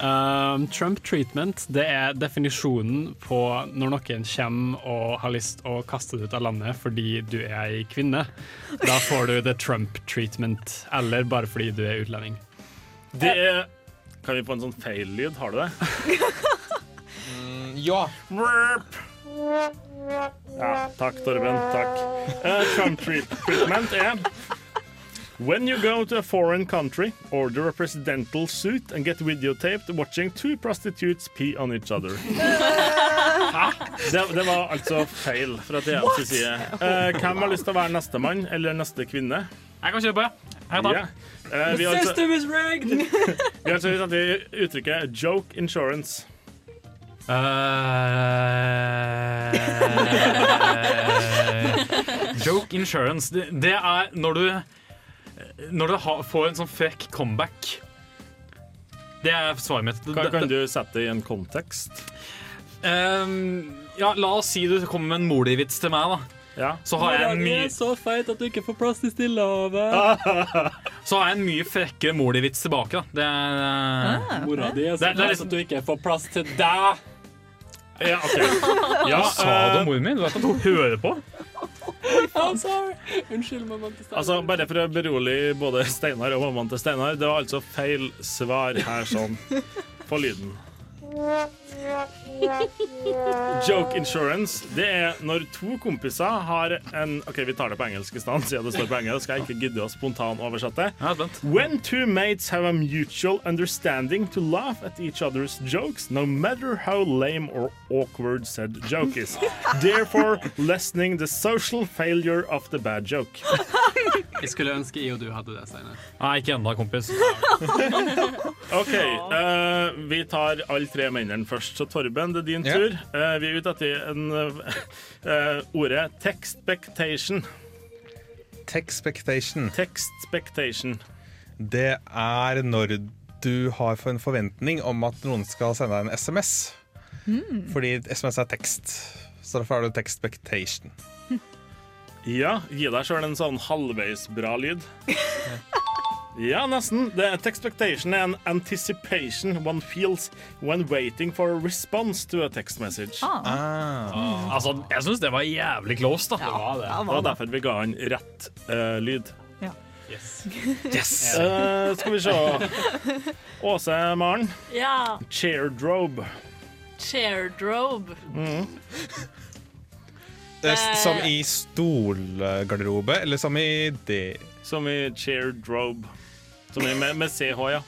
Um, Trump treatment det er definisjonen på når noen kommer og har lyst å kaste deg ut av landet fordi du er ei kvinne. Da får du the Trump treatment, eller bare fordi du er utlending. Det er Kan vi få en sånn feil-lyd? Har du det? Ja. Ja, takk, Torben. Takk. Uh, Trump treatment er When you go to a foreign country, order a presidential suit and get videotaped watching two prostitutes pee on each other. Det, det var altså feil fra Theas side. Uh, hvem har lyst til å være nestemann eller neste kvinne? Jeg kan kjøpe. Tar. Ja. Eh, vi har altså, system is rigged! vi har altså uttrykket 'joke insurance'. Eh, joke insurance. Det, det er når du Når du får en sånn frekk comeback. Det er svaret mitt. Kan, kan du sette det i en kontekst? Um, ja, la oss si du kommer med en molivits til meg, da. Ja. Så har jeg en mye så feit at du ikke får plass til Stillehavet. Så har jeg en mye frekkere molivits tilbake. Da. Det er Ah. Mora di er så feit at du ikke får plass til deg. Ja, okay. Ja, Hva sa du eh, om moren min? Du vet at hun hører på? Unnskyld, mamma til Steinar. Altså, Bare for å berolige både Steinar og mammaen til Steinar, det var altså feil svar her sånn på lyden. Joke insurance det er når to kompiser har en OK, vi tar det på engelsk i stedet, siden det står på engelsk. Jeg ikke gidder å spontan-oversette. When two mates have a mutual understanding to laugh at each other's jokes, no matter how lame or awkward said joke is. Therefore lessening the social failure of the bad joke. Jeg skulle ønske jeg og du hadde det, Steinar. Nei, ikke ennå, kompis. OK, uh, vi tar alle tre mennene først. Så Torben, det er din Ja. tur. Eh, vi er ute etter en, eh, ordet textspectation. Textspectation. Textspectation. Det er når du har en forventning om at noen skal sende deg en SMS. Fordi SMS er tekst. Så derfor har du textspectation. Ja, gi deg sjøl en sånn halvveis bra lyd. Ja, nesten. The expectation er anticipation one feels when waiting for a response to a text message. Ah. Altså, jeg syns det var jævlig close, da. Det var det. Det var derfor vi ga han rett uh, lyd. Yes. Yes! Uh, skal vi se. Åse Maren. Ja. Chairdrobe. Chairdrobe. Eh, Som i stolgarderobe, eller som i det Som i chairdrobe. Som i med, med CH, ja.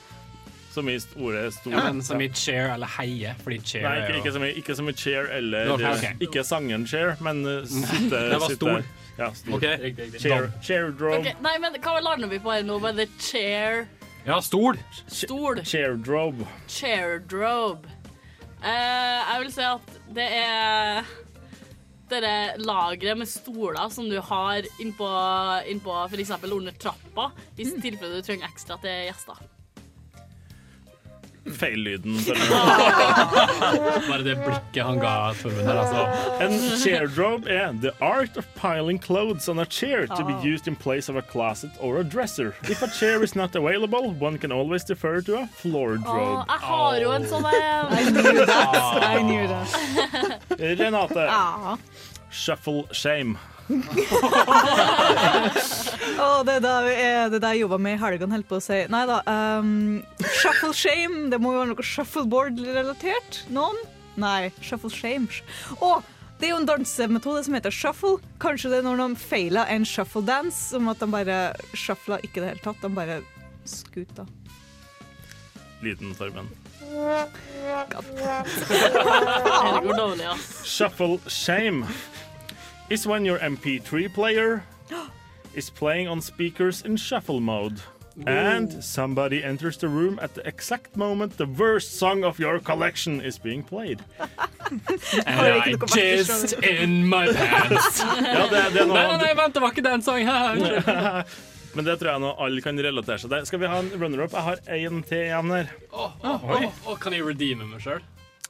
Som i ordet stor. Ja, men som i chair eller heie, fordi chair Nei, ikke, ikke, som i, ikke som i chair eller Det var feil, ok. Ikke sangen chair, men uh, sitte, Det var sitte- stol. Ja, stor. OK. Riktig, riktig. Chair, chairdrobe. Ok, Nei, men hva lander vi på her nå? Var det chair Ja, stol. Stol. Chairdrobe. Chairdrobe. Uh, jeg vil si at det er dette lageret med stoler som du har innpå, innpå f.eks. under trappa, i tilfelle du trenger ekstra til gjester. Feillyden. Bare det blikket han ga her, altså. En chairdrobe er the art of piling clothes on a chair to be used in place of a closet or a dresser. If a chair is not available, one can always defer to a floor drobe. jeg har jo en sånn en. I knew that. I knew that. Renate. Shuffle shame. oh, det er det er det der jeg jobba med i helgene, holdt på å si. Nei da. Um, shuffle shame, det må jo være noe shuffleboard-relatert? Noen? Nei, shuffle shame. Oh, det er jo en dansemetode som heter shuffle. Kanskje det er når de feiler en shuffle dance, som at de bare shuffla ikke i det hele tatt. De bare skuta. Lyden, dårlig, ass. Shuffle shame is when your MP3 player is playing on speakers in shuffle mode. And somebody enters the room at the exact moment the worst song of your collection is being played. And I just in my pants. Ja, det, det Nei, nei, nei, vent, det var ikke den sangen her. Men det tror jeg nå alle kan relatere seg til. Skal vi ha en runner-up? Jeg har én til igjen her. Oh, oh, oh, Kan jeg redeeme meg sjøl?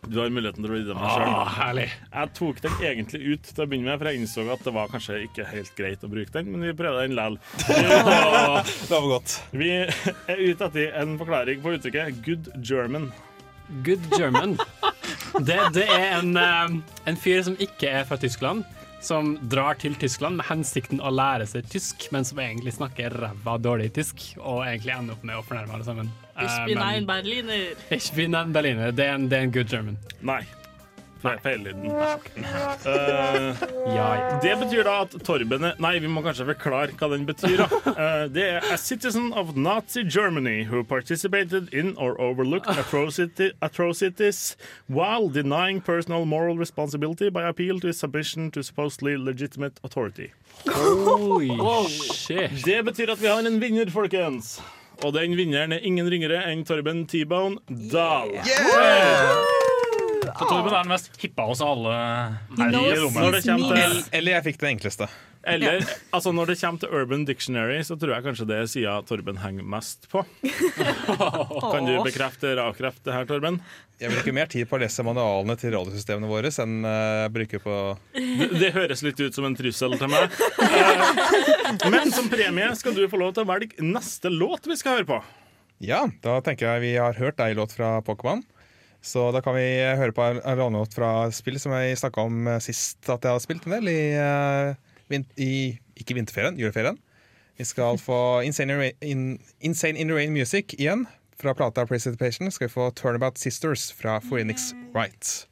Du har muligheten til å redde meg Åh, sjøl. Jeg tok den egentlig ut til å begynne med, for jeg innså at det var kanskje ikke helt greit å bruke den, men vi prøvde den likevel. Det var godt. Vi er ute etter en forklaring på uttrykket 'good German'. Good German. Det, det er en, eh, en fyr som ikke er fra Tyskland, som drar til Tyskland med hensikten å lære seg tysk, men som egentlig snakker ræva dårlig tysk, og egentlig ender opp med å fornærme alle sammen. Eh, Ich bin ein Berliner. Ich bin ein Berliner. Det er en, det er en good German. Nei. Fe feillyden. ja. Det betyr da at Torben er Nei, vi må kanskje forklare hva den betyr. da uh, Det er a citizen of Nazi Germany who participated in or overlooked atrocity, atrocities while denying personal moral responsibility by appeal to his submission to supposedly legitimate authority. Oi, shit. Det betyr at vi har en vinner, folkens. Og den vinneren er ingen ringere enn Torben T-Bone Dahl. Så Torben er den mest hippa av oss alle her i rommet. det Eller, eller jeg fikk den enkleste. Eller, altså Når det kommer til Urban Dictionary, så tror jeg kanskje det er sida Torben henger mest på. Kan du bekrefte eller avkrefte det her, Torben? Jeg bruker mer tid på å lese manualene til radiosystemene våre enn eh, jeg bruker på Det, det høres litt ut som en trussel til meg. Eh, Men som premie skal du få lov til å velge neste låt vi skal høre på. Ja, da tenker jeg vi har hørt ei låt fra Pokémon. Så da kan vi høre på en låt fra spill som jeg snakka om eh, sist at jeg har spilt en del, i, eh, i ikke vinterferien, juleferien. Vi skal få Insane in, in, Insane in Rain Music igjen. Fra plata Precipitation skal vi få Turnabout Sisters fra Phoenix Wright.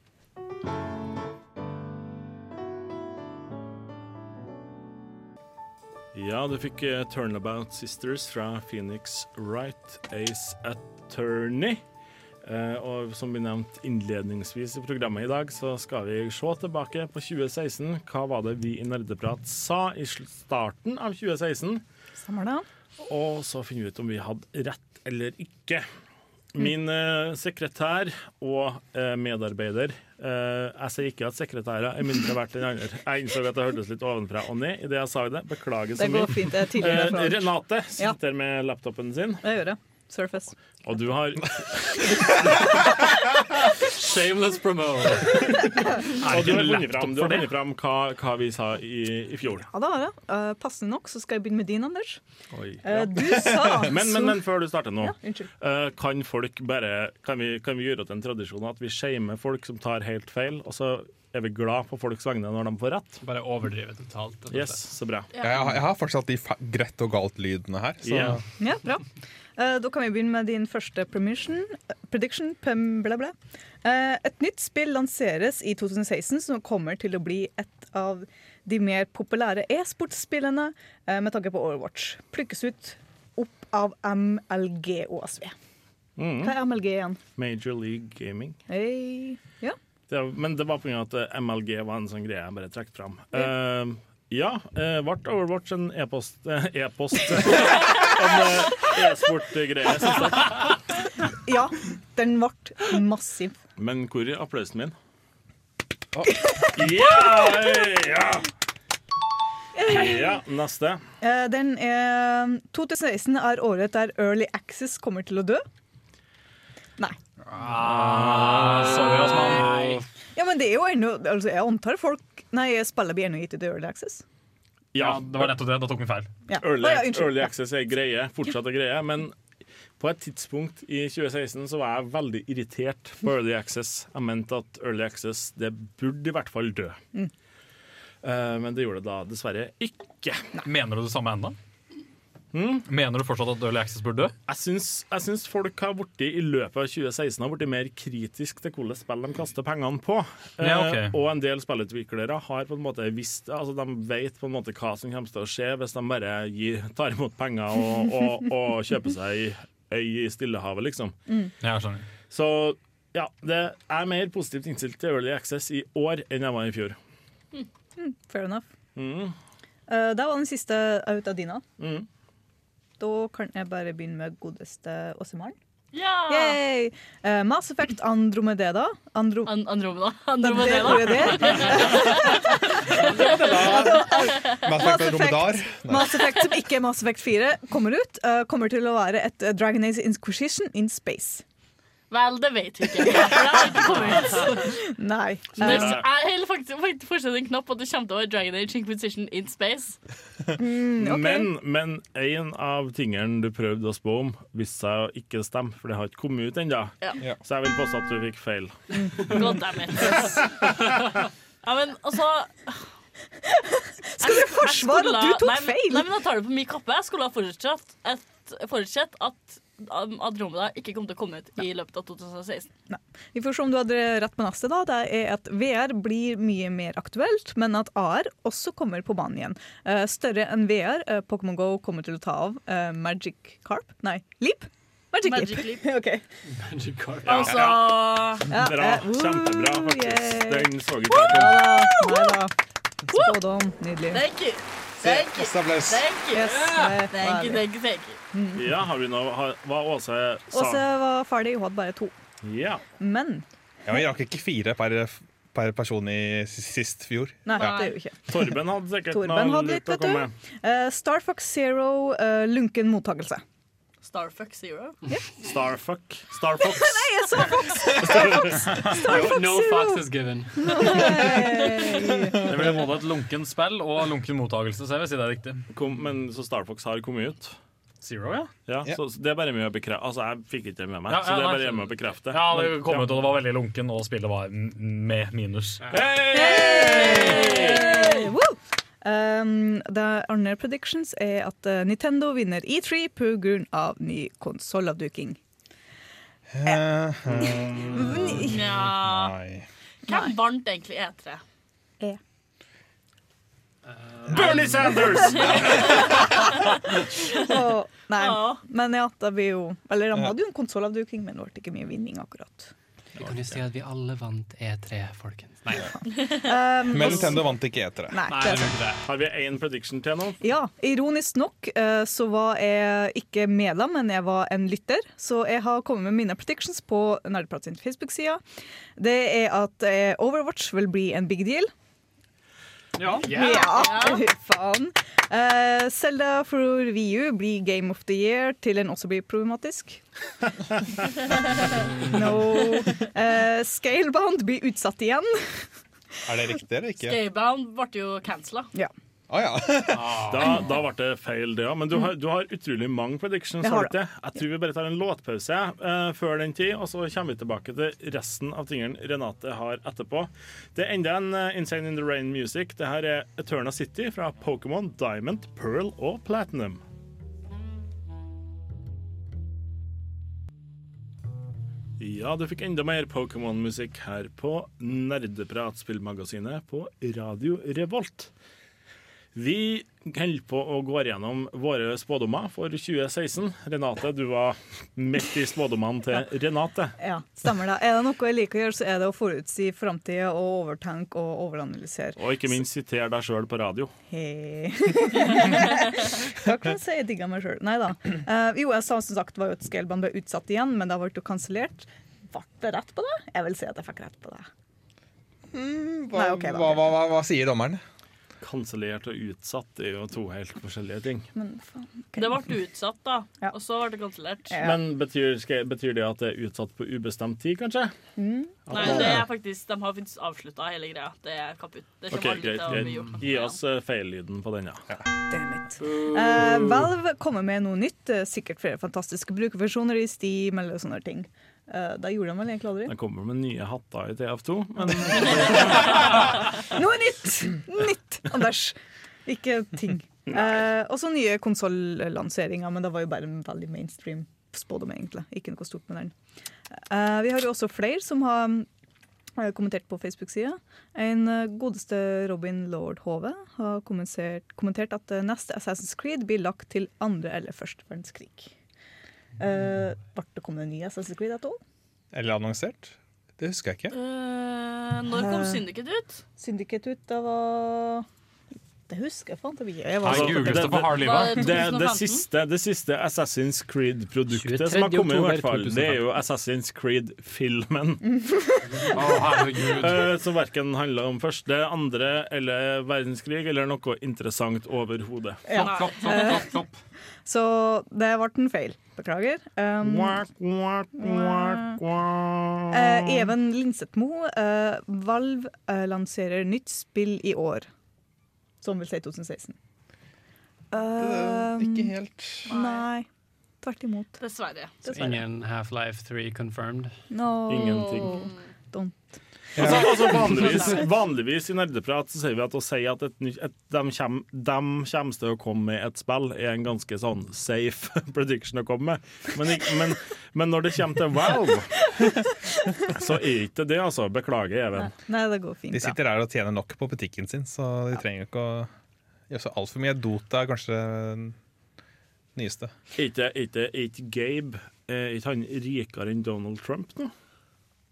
Ja, du fikk eh, Turnabout Sisters fra Phoenix Wright Ace Attorney. Eh, og som vi nevnte innledningsvis i programmet i dag, så skal vi se tilbake på 2016. Hva var det vi i Nerdeprat sa i starten av 2016? Stemmer det? Og så finner vi ut om vi hadde rett eller ikke. Min eh, sekretær og eh, medarbeider eh, Jeg sier ikke at sekretærer er mindre verdt enn andre. Jeg innså at det hørtes litt ovenfra og ned i det jeg sa det. Beklager så Det mye. Eh, Renate Ja. sitter med laptopen sin, Det gjør jeg. Surface. og du har Shameless promote. Og du har laptop fram, du har det? funnet fram hva, hva vi sa i, i fjor. Ja, det har jeg. Uh, passende nok så skal jeg begynne med din, Anders. Oi, ja. uh, du sa Men, men, men før du starter nå, Ja, eh, kan folk bare Kan vi, kan vi gjøre til en tradisjon at vi shamer folk som tar helt feil, og så er vi glad på folks vegne når de får rett? Bare overdrive totalt. Yes, så bra. Jeg, har- jeg har fortsatt de greit og galt-lydene her. Så Ja. Ja, bra. Eh, da kan vi begynne med din første prediction. Bla, bla. Eh, et nytt spill lanseres i 2016 som kommer til å bli et av de mer populære e-sportspillene eh, med tanke på Overwatch. Plukkes ut opp av MLG OSV. Mm. Hva er MLG igjen? Major League Gaming. Hey. Ja. Det, men det var pga. at MLG var en sånn greie jeg bare trakk fram. Eh, ja, ble ble Overwatch en e-post eh, En eh, e-sport-greie, ja, den ble massiv. Men hvor er applausen min? Ja! yeah. Ja, neste. Eh, den er 2016 er året der Early Access kommer til å dø. Nei. Ah, sorry, ass, mann. Ja, men det er jo ennå altså, Jeg antar folk Nei, spillet blir ennå gitt ut i Early Access. Ja, det var nettopp det. Da tok vi feil. Ja. Early, oh, ja, early access er greie, fortsatt er greie, men på et tidspunkt i 2016 så var jeg veldig irritert på early access. Jeg mente at early access det burde i hvert fall dø. Mm. Uh, men det gjorde det da dessverre ikke. Mener du det samme ennå? Mm. Mener du fortsatt at Early Access burde dø? Jeg syns, jeg syns folk har borti, i løpet av 2016 har blitt mer kritisk til hvilke spill de kaster pengene på. Ja, okay. Eh, og en del spillutviklere har på en måte visst altså De vet på en måte hva som kommer til å skje hvis de bare gir, tar imot penger og, og, og kjøper seg øy i Stillehavet, liksom. Mm. Ja, skjønner. Så ja, det er mer positivt innstilt til Early Access i år enn jeg var i fjor. Mm, fair enough. Mm. Uh, da var den siste ut av dina. Mm. Da kan jeg bare begynne med godeste Åsemaren. Ja! Yay! Uh, Mass Effect Andromeda. Andro An Andromeda. Det er Andromeda. ordet. Mass Effect Andromedar. Mass Effect som ikke er Mass Effect 4, kommer ut. uh, kommer til å være et Dragon Age Inquisition in space. Vel, det vet vi ikke. For det har ikke kommet. Nei. Jeg Uh, er faktisk, faktisk fortsatt en knapp på at det kommer til å være Dragon Age Inquisition in space. mm, okay. Men, men en av tingene du prøvde å spå om, viste seg å ikke stemme, for det har ikke kommet ut ennå. Ja. Ja. Så jeg vil påstå at du fikk feil. God damn it. Ja, men altså Skal du forsvare at du tok feil? Nei, men jeg tar det på min kappe. Jeg skulle ha forutsett at Andromeda ikke kommer til å komme ut i løpet av 2016. Vi får se om du hadde rett på neste. da. Det er at VR blir mye mer aktuelt, men at AR også kommer på banen igjen. Eh, større enn VR. eh, Pokémon Go kommer til å ta av. Eh, Magic Carp? Nei, Leap? Magic, Magic Leap. Leap. Carp. Ja, Altså Ja, Bra. Kjempebra, faktisk. Den så ut komme. Nei da. Spådom. Nydelig. Thank you. Thank you. Thank you. Yes. Thank you, thank you, thank you. Ja, har vi noe har- Hva Åse sa? Åse var ferdig, hun hadde bare to. Ja. Men Ja, Vi rakk ikke fire per, per person i s- sist fjor. Nei, Ja. det er jo ikke. Torben hadde sikkert Torben noe hadde lurt litt, å vet komme du. med. Eh, Star Fox Zero, eh, lunken mottakelse. Starfuck Zero. Starfuck. Starfox. Nei, jeg sa Fox! No, Fox no fox is given. Nei. Det blir både et lunken spill og lunken mottagelse, så jeg vil si det er riktig. Kom, men så Starfox har kommet ut. Zero, ja? Ja, yeah. Så det er bare med å bekrefte Altså, jeg fikk ikke det med meg, Ja, så det er bare hjemme å bekrefte. Ja, det kom ut, og det var veldig lunken, og spillet var med minus. Hey! Hey! Um, det andre predictions er at eh, Nintendo vinner E3 pga. ny konsollavduking. Uh, Nja Nei. Hvem vant egentlig E3? E3? Bernie Sanders! Og, nei, men ja, det blir jo Eller han hadde jo en konsollavduking, men det ble ikke mye vinning, akkurat. Vi kan jo si at vi alle vant E3, folkens. Nei, Um, Men Nintendo vant ikke E3. Nei det er sant. Har vi én prediction til nå? Ja, ironisk nok eh, så var jeg ikke medlem, men jeg var en lytter. Så jeg har kommet med mine predictions på Nerdeprat sin Facebook-side. Det er at eh, Overwatch vil bli en big deal. Ja. Ja, fy faen. Eh, Zelda for VU blir Game of the Year til den også blir problematisk. no. Uh, Scalebound blir utsatt igjen. Er det riktig eller ikke? Scalebound ble jo cancela. Ja. Å ja. Da, da ble det feil, det òg. Men du har, du har utrolig mange predictions. Jeg? Jeg tror vi bare tar en låtpause uh, før den tid, og så kommer vi tilbake til resten av tingene Renate har etterpå. Det er enda en uh, Insane in the Rain Music. Det her er Eterna City fra Pokémon Diamond, Pearl og Platinum. Ja, du fikk enda mer Pokémon-musikk her på Nerdepratspillmagasinet på Radio Revolt. Vi holder på å gå gjennom våre spådommer for 2016. Renate, du var midt i spådommene til Renate. Ja, stemmer det. Er det noe jeg liker å gjøre, så er det å forutsi framtida og overtenke og overanalysere. Og ikke minst sitere deg sjøl på radio. Hei. Hva kan jeg si? Jeg digger meg sjøl. Nei da. Uh, jo, jeg sa som sagt var jo at Scaleband ble utsatt igjen, men det ble jo kansellert. Ble det rett på det? Jeg vil si at jeg fikk rett på det. Hva, Nei, okay, da. hva, hva, hva, hva sier dommeren? Kansellert og utsatt er jo to helt forskjellige ting. Men faen. Det ble utsatt, da. Ja. Og så ble det kansellert. Ja. Men betyr, skal, betyr det at det er utsatt på ubestemt tid, kanskje? Mm. Nei, det er faktisk, de har faktisk avslutta hele greia. Det er kaputt. Det okay, greit. greit. gjort Gi oss eh, feillyden på den, ja. Damn it. Eh, Valve kommer med noe nytt. eh, Sikkert flere fantastiske brukerversjoner i Steam eller sånne ting. Eh, da gjorde han vel egentlig aldri. Den kommer med nye hatter i TF2, men Noe nytt! Nytt, Anders. Ikke ting. Uh, og så nye konsollanseringer, men det var jo bare en veldig mainstream spådom, egentlig. Ikke noe stort med den. Uh, vi har jo også flere som har eh, kommentert på Facebook-sida. En eh, godeste Robin Lord Hove har kommentert, kommentert at eh, neste Assassin's Creed blir lagt til andre eller første verdenskrig. Uh, det kommet en ny Assassin's Creed 2? Eller annonsert? Det husker jeg ikke. Uh, når kom syndiket Syndicate ut? Syndicate ut, det var Det husker jeg faen ikke. Jeg var googles det på hard livet. Det det, det, siste, det siste Assassin's Creed-produktet som har kommet, i hvert fall, det er jo Assassin's Creed-filmen. oh, eh, som verken handler om første, andre eller verdenskrig eller noe interessant overhodet. Ja. Så det ble en feil. Beklager. Um, quack, quack, quack. eh, Even Linsetmo, uh, Valve uh, lanserer nytt spill i år. Som vil si 2016. Um, Ikke helt. Nei. Tvert imot. Dessverre. Dessverre. Ingen Half-Life 3 confirmed. No. Ingenting. Don't. Altså, altså vanligvis, vanligvis i nerdeprat så sier vi at å si at et, nytt- et, de, kommer, de kommer til å komme med et spill, er en ganske sånn safe prediction å komme med. Men, men, men når det kommer til Valve, så er ikke det, altså. Beklager, Even. Nei, det går fint. De sitter der og tjener nok på butikken sin, så de trenger ikke å gjøre så altfor mye. Dota er kanskje den nyeste. Er ikke, ikke, er ikke Gabe er ikke han rikere enn Donald Trump nå?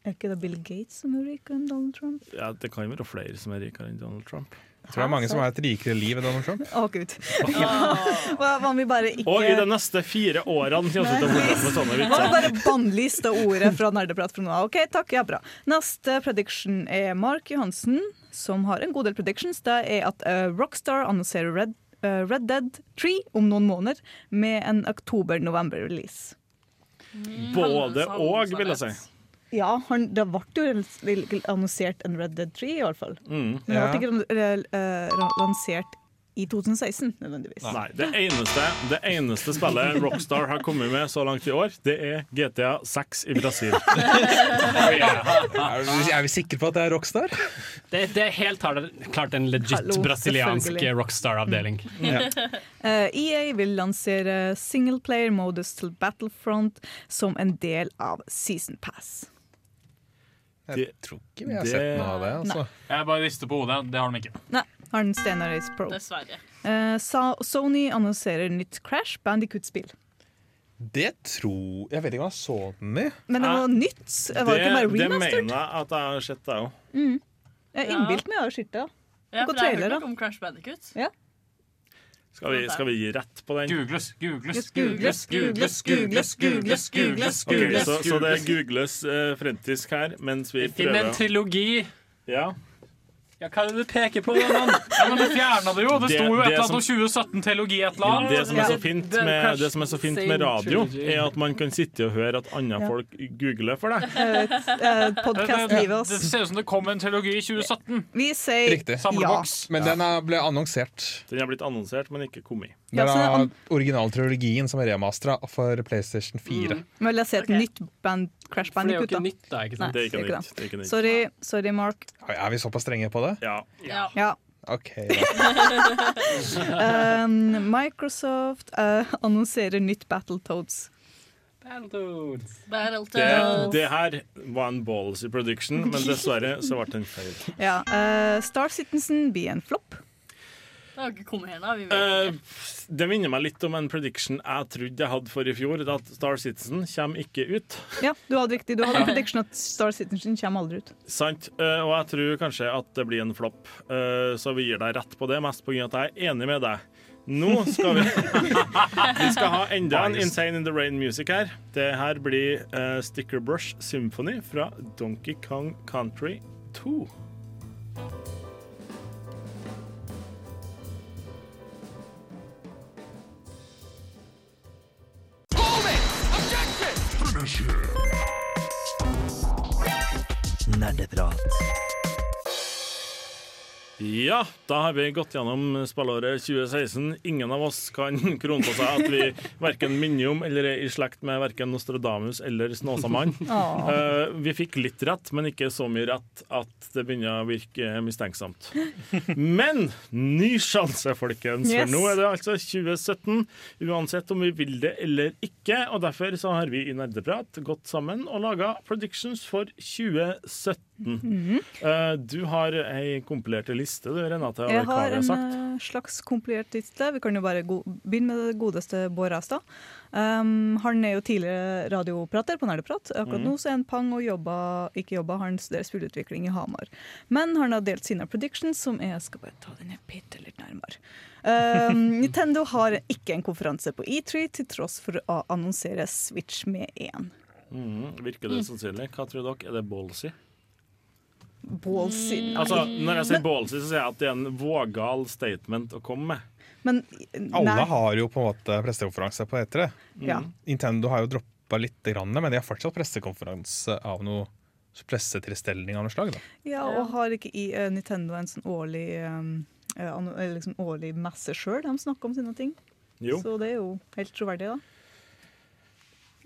Er ikke det Bill Gates som er rikere enn Donald Trump? Ja, Det kan jo være flere som er rikere enn Donald Trump. Jeg tror det er mange som har et rikere liv enn Donald Trump. Å, gud. Ja. Hva hva om vi bare ikke Og i de neste fire årene kommer vi til å fortsette med sånne Hva om vi vitser. bare bannlyste ordet fra nerdeprat fra nå av? OK, takk, ja, bra. Neste prediction er Mark Johansen, som har en god del predictions. Det er at eh, Rockstar annonserer Red, eh, Red Dead 3 om noen måneder med en oktober-november-release. Både og, vil jeg si. Ja, han, det ble jo annonsert en Red Dead 3 i hvert fall. Mm. Men det ble ikke eh, lansert i 2016 nødvendigvis. Nei, det eneste, det eneste spillet Rockstar har kommet med så langt i år, det er GTA 6 i Brasil. Er vi- sikre på at det er Rockstar? Det, det er helt klart- en legit Hallo, brasiliansk rockstar-avdeling. Eh, EA vil lansere singleplayer-modus til Battlefront som en del av Season Pass. Jeg tror ikke vi har det- sett noe av det. Altså. Jeg bare rister på hodet. Det har de ikke. Nei, har den Steinar Ace Pro. Dessverre. Eh, Sa- Sony annonserer nytt Crash Bandicoot-spill. Det tror Jeg vet ikke om jeg så den i. Men det var nytt. Det var Det, ikke bare det remastered. mener jeg at jeg har sett, jeg òg. Mm. Jeg innbilte meg å skiltet. Ja, for jeg har hørt noe om Crash Bandicoot. Ja. Skal, vi- skal vi gi rett på den? Googles, googles, googles, googles, googles, googles, googles, okay, så, så det googles uh, frentisk her mens vi Finn en prøver trilogi. Ja. Ja, hva er det du peker på? da, mann? Ja, men du fjerna det jo! Det Det- sto jo et eller annet om 2017-teologi et eller annet. Det som, er så fint er med, det som er så fint med radio, er at man kan sitte og høre at andre Ja. folk googler for deg. Eh, Podkast-livet Det ser ut som det kom en teologi i 2017. Vi sier Riktig. ja. Men den er- ble annonsert. Den har blitt annonsert, men ikke kommet. Det er Ja, det originaltrilogien som er remastera for PlayStation 4. Men vil jeg se et nytt band, Crash For det er jo ikke nytt, da. ikke Nei. Det er ikke det er nytt, det er ikke nytt. Sorry, sorry, Mark. Er vi såpass strenge på det? Ja. Ja. Ja. OK, da. Um, Microsoft uh, annonserer nytt Battletoads. Battletoads. Det, det her var en ballsy production, men dessverre så ble den feil. Ja, uh, Star Citizen blir en flopp. Det har ikke kommet her, da. Vi vet Eh, det minner meg litt om en prediction jeg trodde jeg hadde for i fjor, at Star Citizen kommer ikke ut. Ja, du hadde riktig. Du hadde en prediction at Star Citizen kommer aldri ut. Sant? Uh, og jeg tror kanskje at det blir en flopp, uh, så vi gir deg rett på det, mest pga. at jeg er enig med deg. Nå skal vi Vi skal ha enda en Insane in the Rain Music her. Det her blir Sticker Brush Symphony fra Donkey Kong Country 2. Nerdeprat. Ja, da har vi gått gjennom spillåret 2016. Ingen av oss kan krone på seg at vi verken minner om eller er i slekt med verken Nostradamus eller Snåsamann. Eh, vi fikk litt rett, men ikke så mye rett at det begynner å virke mistenksomt. Men ny sjanse, folkens, for Yes. nå er det altså 2017. Uansett om vi vil det eller ikke. Og derfor så har vi i Nerdeprat gått sammen og laga predictions for 2017. Mhm. Eh, du har ei kompilert liste, du, Renate, over Jeg har en sagt. eh, slags kompilert liste. Vi kan jo bare go begynne med det godeste Bård Astad. Um, han er jo tidligere radioprater på Nerdeprat. Akkurat mm. nå så er han pang og jobber, ikke jobber, han studerer spilleutvikling i Hamar. Men han har delt sine predictions, som jeg skal bare ta den bitte litt nærmere. Um, Nintendo har ikke en konferanse på E3 til tross for å annonsere Switch med én. Mm, Virker det sannsynlig? Hva tror dere? Er det ballsy? Ballsy. Nei. Altså, når jeg sier ballsy, så sier jeg at det er en vågal statement å komme med. Men Alle har jo på en måte pressekonferanse på E3. Ja. Nintendo har jo droppa litt, grann, men de har fortsatt pressekonferanse av noe pressetilstelning av noe slag. Da. Ja, og har ikke i uh, Nintendo en sånn årlig um, uh, liksom årlig messe sjøl? De snakker om sine ting. Jo. Så det er jo helt troverdig, da.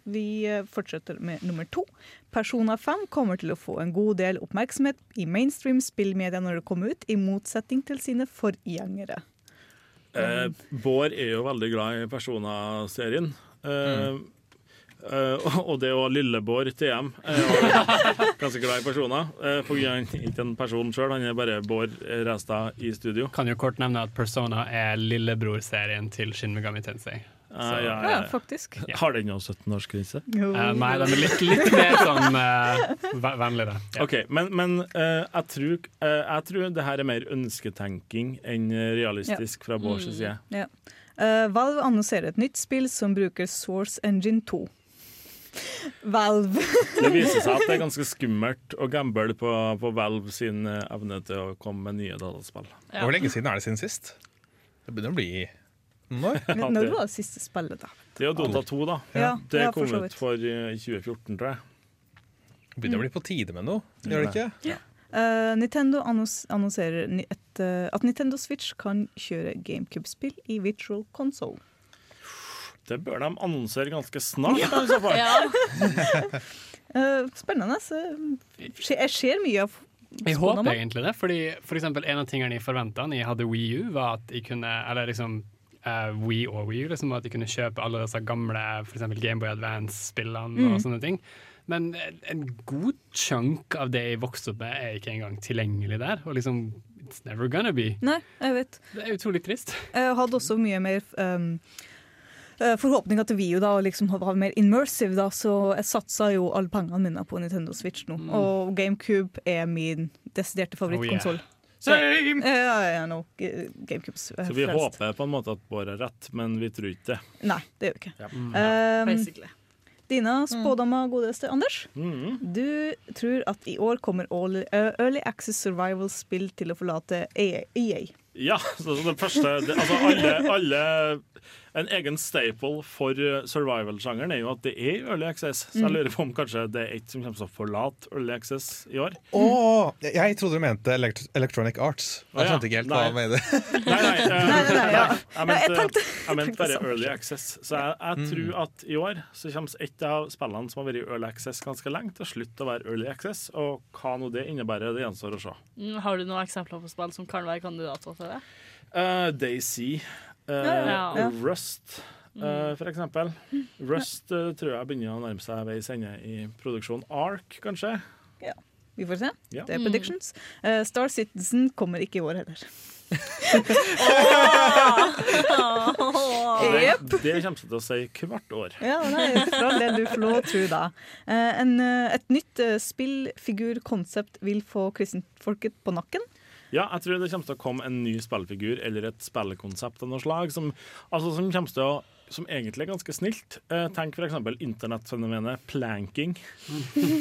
Vi eh, fortsetter med nummer to. Persona 5 kommer til å få en god del oppmerksomhet i mainstream spillmedia når det kommer ut, i motsetning til sine forgjengere. Eh, Bård er jo veldig glad i Persona-serien. Eh, eh, og det å Lillebård TM jo ganske glad i personer. Eh, for han er ikke en person sjøl, han er bare Bård Restad i studio. Kan jo kort nevne at Persona er lillebrorserien til Shin Megami Tensei. Eh, ja, Ja, faktisk. Har den også 17-årsgrense? Jo. Eh, nei, den er litt, litt mer sånn uh, ve- vennligere. Ja. OK, men, men uh, jeg, tror, eh, jeg tror det her er mer ønsketenking enn realistisk fra vår side. Ja. Eh, Valve annonserer et nytt spill som bruker Source Engine 2. Valve. Det viser seg at det er ganske skummelt å gamble på, på Valve sin evne til å komme med nye dataspill. Ja. Hvor lenge siden er det siden sist? Det begynner å bli noen år. Men Når var det siste spillet, da? Det er jo Dota 2, da. Ja, det ja, for kom ut for eh, 2014, tror jeg. Begynner å bli på tide med noe, gjør det ikke? Eh, Nintendo annons annonserer et, uh, at Nintendo Switch kan kjøre GameCube-spill i virtual console. Det bør de annonsere ganske snart. da, i så fall. Ja. Eh, spennende. Jeg ser mye av Jeg håper egentlig det, fordi for eksempel en av tingene jeg forventa når jeg hadde Wii U, var at jeg kunne Eller liksom eh, Wii og Wii U, liksom, at de kunne kjøpe alle disse gamle eksempel Gameboy Advance-spillene Mm. og sånne ting. Men en god chunk av det jeg vokste opp med, er ikke engang tilgjengelig der. Og liksom It's never gonna be. Nei, jeg vet. Det er utrolig trist. Jeg hadde også mye mer um, eh, forhåpninger til Wii da, og liksom var mer immersive, da, så jeg satsa jo alle pengene mine på Nintendo Switch nå. Og GameCube er min desiderte favorittkonsoll. Same! Ja, ja, no. GameCubes er Så vi frelst. håper på en måte at Bård har rett, men vi tror ikke det. Nei, det gjør vi ikke. Ja. Um, Basically. Dina spådama, godeste Anders. Mhm. Du tror at i år kommer Early, uh, early Access Survival-spill til å forlate EA. EA. Ja, så så det første det, Altså alle, alle En egen staple for uh, survival-sjangeren er jo at det er Early Access. Så Mm. jeg lurer på om kanskje det er et som kommer til å forlate Early Access i år. Åh, jeg- jeg trodde du mente elekt Electronic Arts. Jeg skjønte ikke helt hva Nei. du mener. Nei, nei, eh, Nei, nei, nei. Jeg mente, jeg mente bare. Early Access. Så jeg, jeg tror at i år så kommer et av spillene som har vært i Early Access ganske lenge, til å slutte å være Early Access. Og hva nå det innebærer, det gjenstår å se. Mm, Har du noen eksempler på spill som kan være kandidater til det? Uh, Daisy, uh, Ja, ja. Rust uh, for eksempel. Rust uh, tror jeg begynner å nærme seg veis ende i produksjon. Ark, kanskje. Vi får se. Ja. Det er predictions. Uh, Star Citizen kommer ikke i år heller. Det, Jep. det kommer til å si hvert år. Ja, nei, fra det du får lov til tro det. Eh, en, uh, et nytt uh, spillfigurkonsept vil få kristenfolket på nakken. Ja, jeg tror det kommer til å komme en ny spillfigur eller et spillkonsept av noe slag som, altså, som kommer til å som egentlig er ganske snilt. Eh, tenk f.eks. internettfenomenet planking.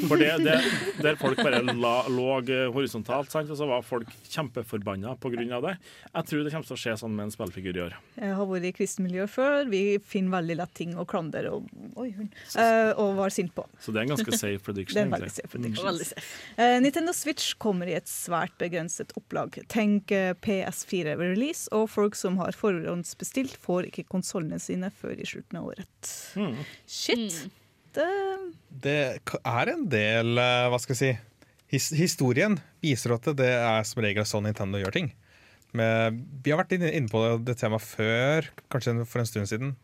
For det, det, Der folk bare la, lå eh, horisontalt, sant? og så var folk kjempeforbanna pga. det. Jeg tror det kommer til å skje sånn med en spillfigur i år. Jeg har vært i kristenmiljø før. Vi finner veldig lett ting å klandre og, oi, hun, eh, og var sint på. Så det er en ganske safe prediction. Det er en veldig safe prediction. Veldig safe. Eh, Nintendo Switch kommer i et svært begrenset opplag. Tenk eh, PS4 ved release, og folk som har forhåndsbestilt, får ikke konsollene sine før i slutten av året. Mm. Shit. Det, Det er en del eh, Hva skal jeg si his Historien viser at det er som regel sånn Nintendo gjør ting. Men vi har vært inne, på det temaet før, kanskje for en stund siden.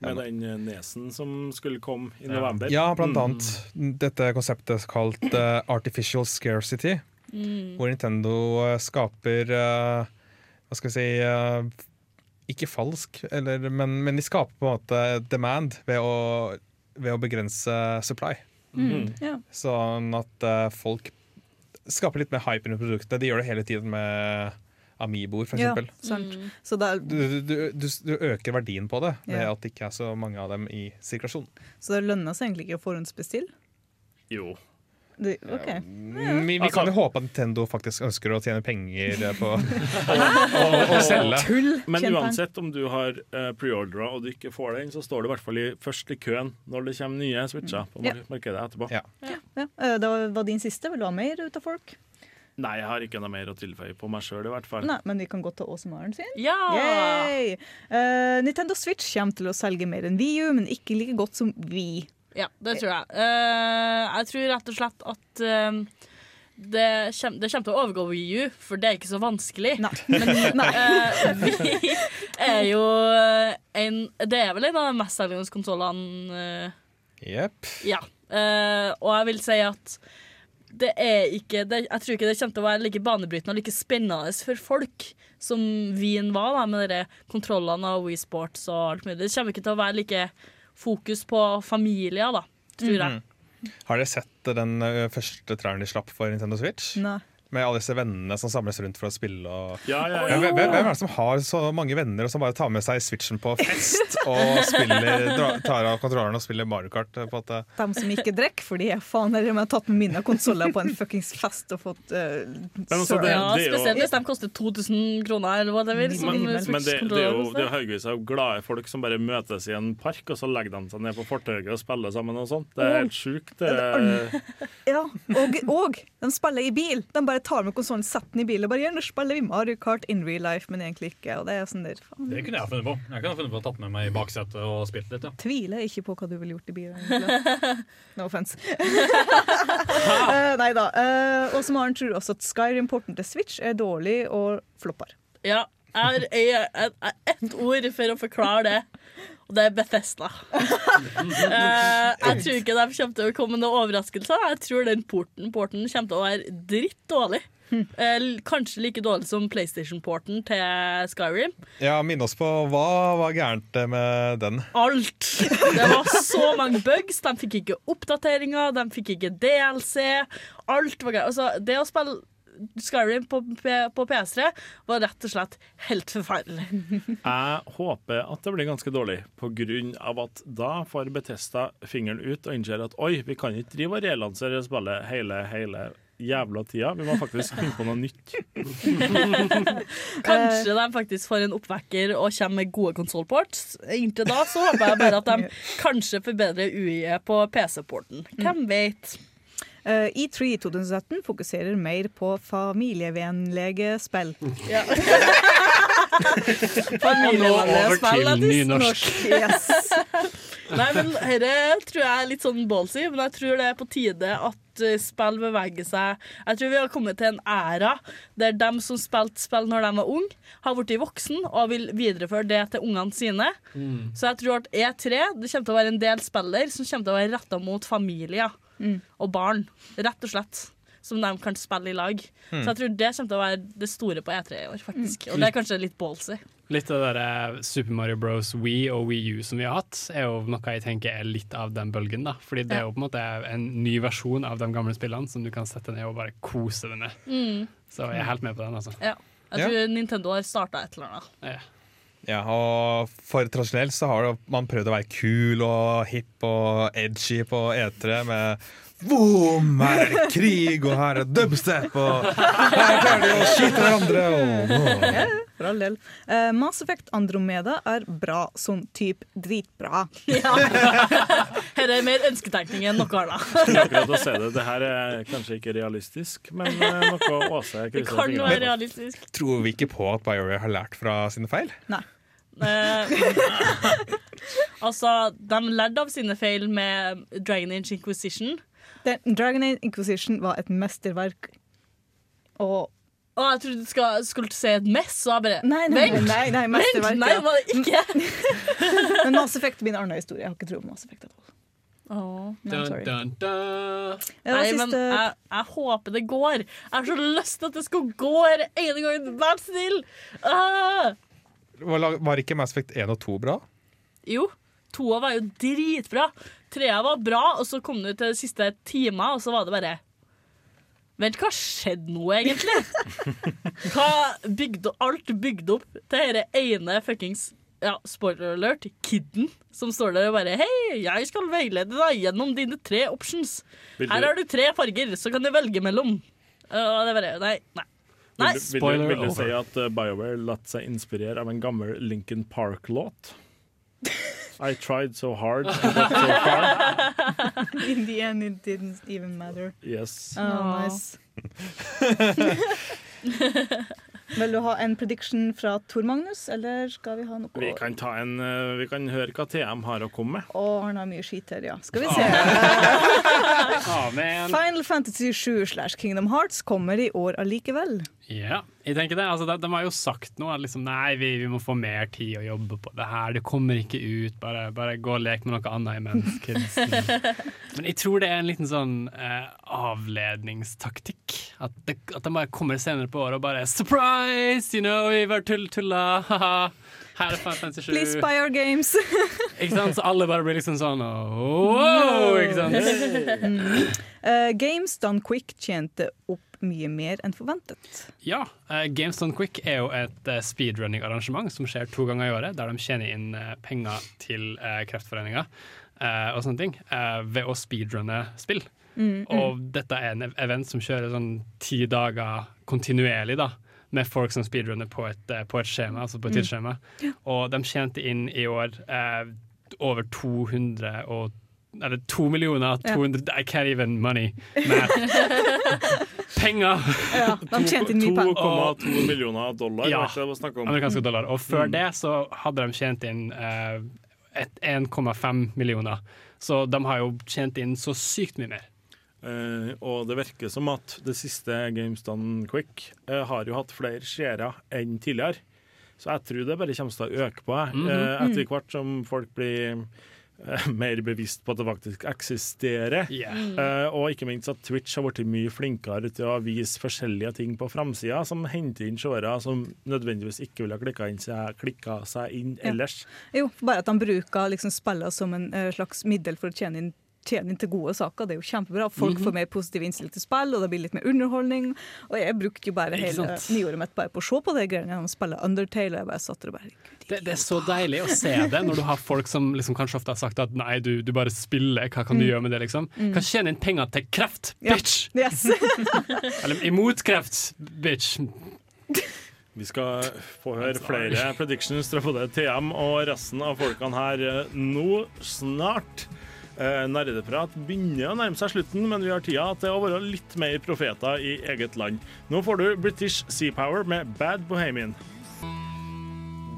Med den eh, nesen som skulle komme i november. Ja, blant Mm. annet dette konseptet kalt uh, artificial scarcity. Mm. Hvor Nintendo skaper uh, Hva skal jeg si eh, Ikke falsk, eller, men, men de skaper på en måte demand ved å, ved å begrense supply. Mm, ja. Sånn at uh, folk skaper litt mer hype under produktet. De gjør det hele tiden med Amiboer, for ja, mm. sant. Er, Du, du, du, du øker verdien på det ved Ja. at det ikke er så mange av dem i sirkulasjon. så det lønner seg egentlig ikke å forhåndsbestille? Jo. Det, OK. ja. Vi, vi Altså- kan jo håpe at Nintendo faktisk ønsker å tjene penger eh, på å, å selge. Tull! Men uansett om du har uh, preordra og du ikke får den, så står du i hvert fall i, først i køen når det kommer nye switcher på mar Ja. markedet etterpå. Ja. Ja, eh, det var- var din siste. Vil du ha mer ut av folk? Nei, jeg har ikke noe mer å tilføye på meg sjøl, i hvert fall. Nei, men vi kan godt ta Åse Maren sin. Ja! Yay! Eh, Nintendo Switch kommer til å selge mer enn Wii U, men ikke like godt som Wii. Ja, det tror jeg. Uh, jeg tror rett og slett at uh, det, kjem, det kommer til å overgå Wii U, for det er ikke så vanskelig. Men eh, vi er jo en Det er vel en av de mestselgende konsollene. eh, Jepp. ja. Eh, og jeg vil si at det er ikke det, Jeg tror ikke det kommer til å være like banebrytende og like spennende for folk som Wien var, da, med de kontrollene av Wii Sports og alt mulig. Det kommer ikke til å være like fokus på familier, da, tror jeg. Mhm. Har dere sett den første traileren de slapp for Nintendo Switch? Nei. Med alle disse vennene som samles rundt for å spille. Og... Ja, ja, ja. Hvem, hvem hvem er det som har så mange venner og som bare tar med seg Switchen på fest og spiller, tar av kontrolleren og spiller Mario Kart? På at? De som ikke drikker, fordi jeg faen er de har tatt med mine konsoller på en fuckings fest og fått uh, altså, det- det, det ja, spesielt hvis de koster 2000 kroner, eller hva det vil. som Men, men det, det, er jo, det er haugevis av glade folk som bare møtes i en park, og så legger de seg ned på fortauet og spiller sammen og sånt. Det er helt sjukt. Det Ja, og, og de spiller i bil. De bare tar med konsollen, setter den i bil og bare gjør, nå spiller vi Mario Kart in real life, men egentlig ikke. Og det er sånn der, faen. Det kunne jeg funnet på. Jeg kunne funnet på å tatt med meg i baksetet og spilt litt. ja. Tviler ikke på hva du ville gjort i bilen. egentlig. No offense. uh, nei da. Uh, og Maren tror også at Skyrim-porten til Switch er dårlig og flopper. Ja, jeg har ett ord for å forklare det, og det er Bethesda. Eh, jeg tror ikke de kommer til å komme med noen overraskelser. Jeg tror den porten, porten kommer til å være dritt dårlig. Eh, kanskje like dårlig som PlayStation-porten til Skyrim. Ja, Minn oss på hva var gærent med den. Alt! Det var så mange bugs. De fikk ikke oppdateringer, de fikk ikke DLC. Alt var gærent. Altså, det å spille Skyrim på, på PS3 var rett og slett helt forferdelig. Jeg håper at det blir ganske dårlig, pga. at da får Betesta fingeren ut og innser at oi, vi kan ikke drive og relansere spillet hele, hele jævla tida. Vi må faktisk finne på noe nytt. Kanskje de faktisk får en oppvekker og kommer med gode konsollports. Inntil da så håper jeg bare at de kanskje forbedrer UI på PC-porten. Hvem veit? Eh, e E3 i 2017 fokuserer mer på familievennlige spill. Ja. familievennlige spill er til nynorsk. Yes. Nei, men dette tror jeg er litt sånn ballsy, men jeg tror det er på tide at eh, spill beveger seg Jeg tror vi har kommet til en æra der de som spilte spill når de var unge, har blitt voksen og vil videreføre det til ungene sine. Mm. Så jeg tror at E3 det kommer til å være en del spiller som kommer til å være retta mot familier og barn, rett og slett. Som de kan spille i lag. Mm. Så jeg tror det kommer til å være det store på E3 i år, faktisk. Og det er kanskje litt ballsy. Litt av det der Super Mario Bros. Wii og Wii U som vi har hatt, er jo noe jeg tenker er litt av den bølgen. da Fordi det er jo på en måte en ny versjon av de gamle spillene som du kan sette ned og bare kose deg med. Mm. Så jeg er helt med på den, altså. Ja. Jeg Ja. tror Nintendo har starta et eller annet. Ja. Ja, og For tradisjonelt så har man prøvd å være kul og hipp og edgy på E3 med Boom! Her er det krig, og her er dubstep, og her klarer de å skyte hverandre. Og, Ja, for all del. Uh, Mass Effect Andromeda er bra, sånn type dritbra. Ja. Her er mer ønsketenkning enn noe annet. Skulle akkurat å si det. Det her er kanskje ikke realistisk, men eh, noe Åse Det krysser kan fingrene for. realistisk. Tror vi ikke på at BioWare har lært fra sine feil? Nei. Eh, altså, de lærte av sine feil med Dragon Age Inquisition. Den, Dragon Age Inquisition var et mesterverk. Og Å, jeg trodde du skal, skulle si et mess, og jeg bare Nei, nei, Vent! nei, nei, Vent! Nei, var det ikke? Men Mass Effect er min annen historie. Jeg har ikke tro på Mass Effect. Åh. No, Dun, sorry. dun, dun. Nei, men jeg, jeg håper det går. Jeg har så lyst til at det skal gå her ene gangen. Vær snill! Ah! Var, var ikke Mass Effect 1 og 2 bra? Jo, toa var jo dritbra. Trea var bra, og så kom du til de siste time, og så var det bare Vent, hva skjedde nå, egentlig? Hva bygde, alt bygde opp til denne ene fuckings ja, spoiler alert, kidden som står der og bare Hei, jeg skal veilede deg gjennom dine tre options. Her har du tre farger, så kan du velge mellom. Og det bare Nei. nei. Nei. Vil, du- vil, du- Spoiler vil du si at uh, BioWare latt seg inspirere av en gammel Lincoln Park-låt? I tried so hard and got so far. In the end, it didn't even matter. Yes. Oh, nice. Vil du ha en prediction fra Tor Magnus, eller skal vi ha noe Vi kan, ta en, eh, vi kan høre hva TM har å komme med. Å, han har mye skit her, ja. Skal vi se. Amen. Final Fantasy 7 slash Kingdom Hearts kommer i år allikevel. Ja, jeg tenker det. Altså, de, de har jo sagt noe. Liksom, nei, vi, vi må få mer tid å jobbe på det her. Det kommer ikke ut. Bare, bare gå og lek med noe annet imens, kids. Men jeg tror det er en liten sånn eh, avledningstaktikk. At, det, at de bare kommer senere på året og bare Surprise! You know, vi var tull tulla. haha. Her er Final Fantasy 7. Please buy our games. Ikke sant? Så alle bare blir liksom sånn wow! Ikke sant? Mm. Eh, Games Done Quick tjente opp mye mer enn forventet. Ja, uh, Games Done Quick er jo et uh, speedrunning-arrangement som skjer to ganger i året, der de tjener inn uh, penger til uh, Kreftforeninga og sånne ting ved å speedrunne spill. Mm, mm. Og dette er en event som kjører sånn ti dager kontinuerlig, da. Med folk som speedrunner på et, på et skjema, altså på et Mm. tidsskjema. Og de tjente inn i år over 200 og eller to millioner, Ja. 200 I can't even money. Penger! Ja, de tjente inn mye penger. 2,2 millioner dollar. Ja, amerikanske dollar. Og før Mm. det så hadde de tjent inn eh, 1,5 millioner. Så de har jo tjent inn så sykt mye mer. Eh, og det virker som at det siste Games Done Quick eh, har jo hatt flere seere enn tidligere. Så jeg tror det bare kommer til å øke på. Eh, etter hvert som folk blir mer bevisst på at det faktisk eksisterer. Yeah. Uh, og ikke minst at Twitch har blitt mye flinkere til å vise forskjellige ting på framsida, som henter inn seere som nødvendigvis ikke ville ha klikka seg, klikka seg inn Ja. ellers. Jo, bare at de bruker liksom spillene som en eh, slags middel for å tjene inn, tjene inn til gode saker. Det er jo kjempebra. Folk Mhm. får mer positiv innstilling til spill, og det blir litt mer underholdning. Og jeg brukte jo bare hele nyåret mitt bare på å se på det greiene gjennom å spille Undertale, og jeg bare satt der og bare Det, det er så deilig å se det når du har folk som liksom kanskje ofte har sagt at nei, du, du bare spiller, hva kan du Mm. gjøre med det, liksom? Mm. Kan tjene inn penger til kreft, Ja. bitch! Yes! Eller imot kreft, bitch. Vi skal få høre flere predictions fra både TM og resten av folkene her eh, nå snart. Eh, Nerdeprat begynner å nærme seg slutten, men vi har tida til å være litt mer profeter i eget land. Nå får du British Sea Power med Bad Bohemian.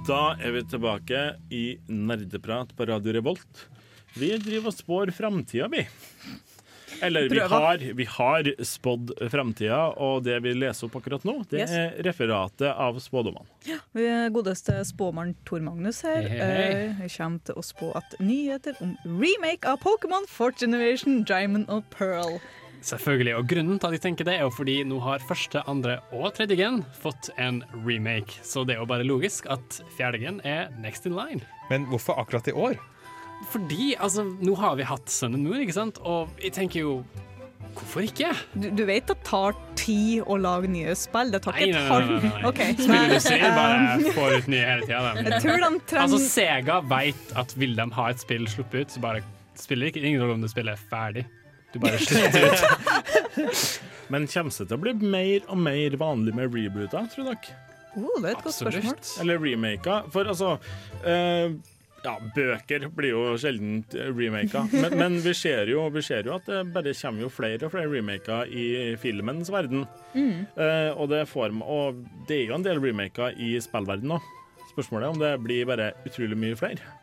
Da er vi tilbake i Nerdeprat på Radio Revolt. Vi driver og spår framtida, vi. Eller vi har, vi har spådd framtida, og det vi leser opp akkurat nå, det Yes. er referatet av spådommene. Vi godeste spåmann Tor Magnus her Hey, hey. eh, jeg kommer til å spå at nyheter om remake av Pokémon Fort Generation, Diamond og Pearl. Selvfølgelig, og grunnen til at jeg tenker det er jo fordi nå har første, andre og tredje gen fått en remake, så det er jo bare logisk at fjerde gen er next in line. Men hvorfor akkurat i år? Fordi, altså, nå har vi hatt Sun and Moon, ikke sant, og jeg tenker jo Hvorfor ikke? Du, du vet at det tar tid å lage nye spill? Det tar ikke nei, et nei. halvt nei, nei. Ok, så- Spillindustrien bare Um, får ut nye hele tida. Jeg tror de trenger- Altså, Sega vet at vil de ha et spill sluppet ut, så bare spiller det ikke ingen rolle om det spillet er ferdig. Du bare slutter ut. Men kommer det til å bli mer og mer vanlig med rebooter, tror dere? Oh, det er et godt spørsmål. Eller remaker. For altså eh, Ja, bøker blir jo sjelden remaker, men, men vi, ser jo, vi ser jo at det bare kommer jo flere og flere remaker i filmens verden. Mm. Eh, og, det får, og det er jo en del remaker i spillverdenen òg. Spørsmålet er om det blir bare utrolig mye flere.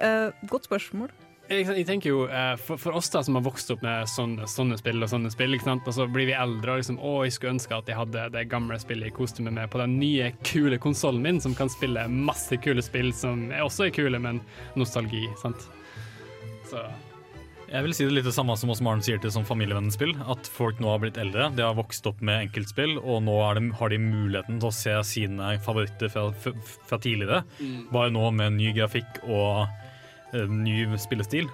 Eh, godt spørsmål. Jeg, jeg tenker jo, eh, for, for oss da som har vokst opp med sånne, sånne spill og sånne spill, og så blir vi eldre og liksom, å, jeg skulle ønske at jeg hadde det gamle spillet jeg koste meg med på den nye, kule konsollen min, som kan spille masse kule spill som også er kule, men nostalgi, sant? Så Jeg vil si det litt det samme som oss Maren sier til som familievennspill. At folk nå har blitt eldre, de har vokst opp med enkeltspill, og nå de, har de muligheten til å se sine favoritter fra, fra, tidligere. Mm. Bare nå med ny grafikk og ny spillestil.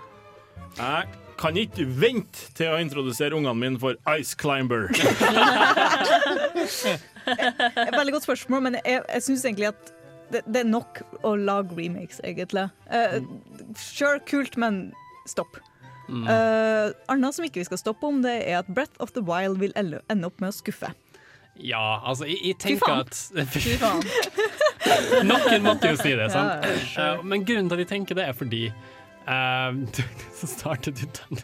Jeg kan ikke vente til å introdusere ungene mine for Ice Climber. Et veldig godt spørsmål, men jeg, jeg syns egentlig at det, det er nok å lage remakes, egentlig. Uh, sure, kult, men stopp. Mm. Uh, Annet som ikke vi skal stoppe om, det er at Breath of the Wild vil ende opp med å skuffe. Ja, altså, jeg, jeg tenker at Fy faen. Noen måtte jo si det, sant? Ja, sure. uh, Men grunnen til at jeg tenker det, er fordi uh, så startet du den.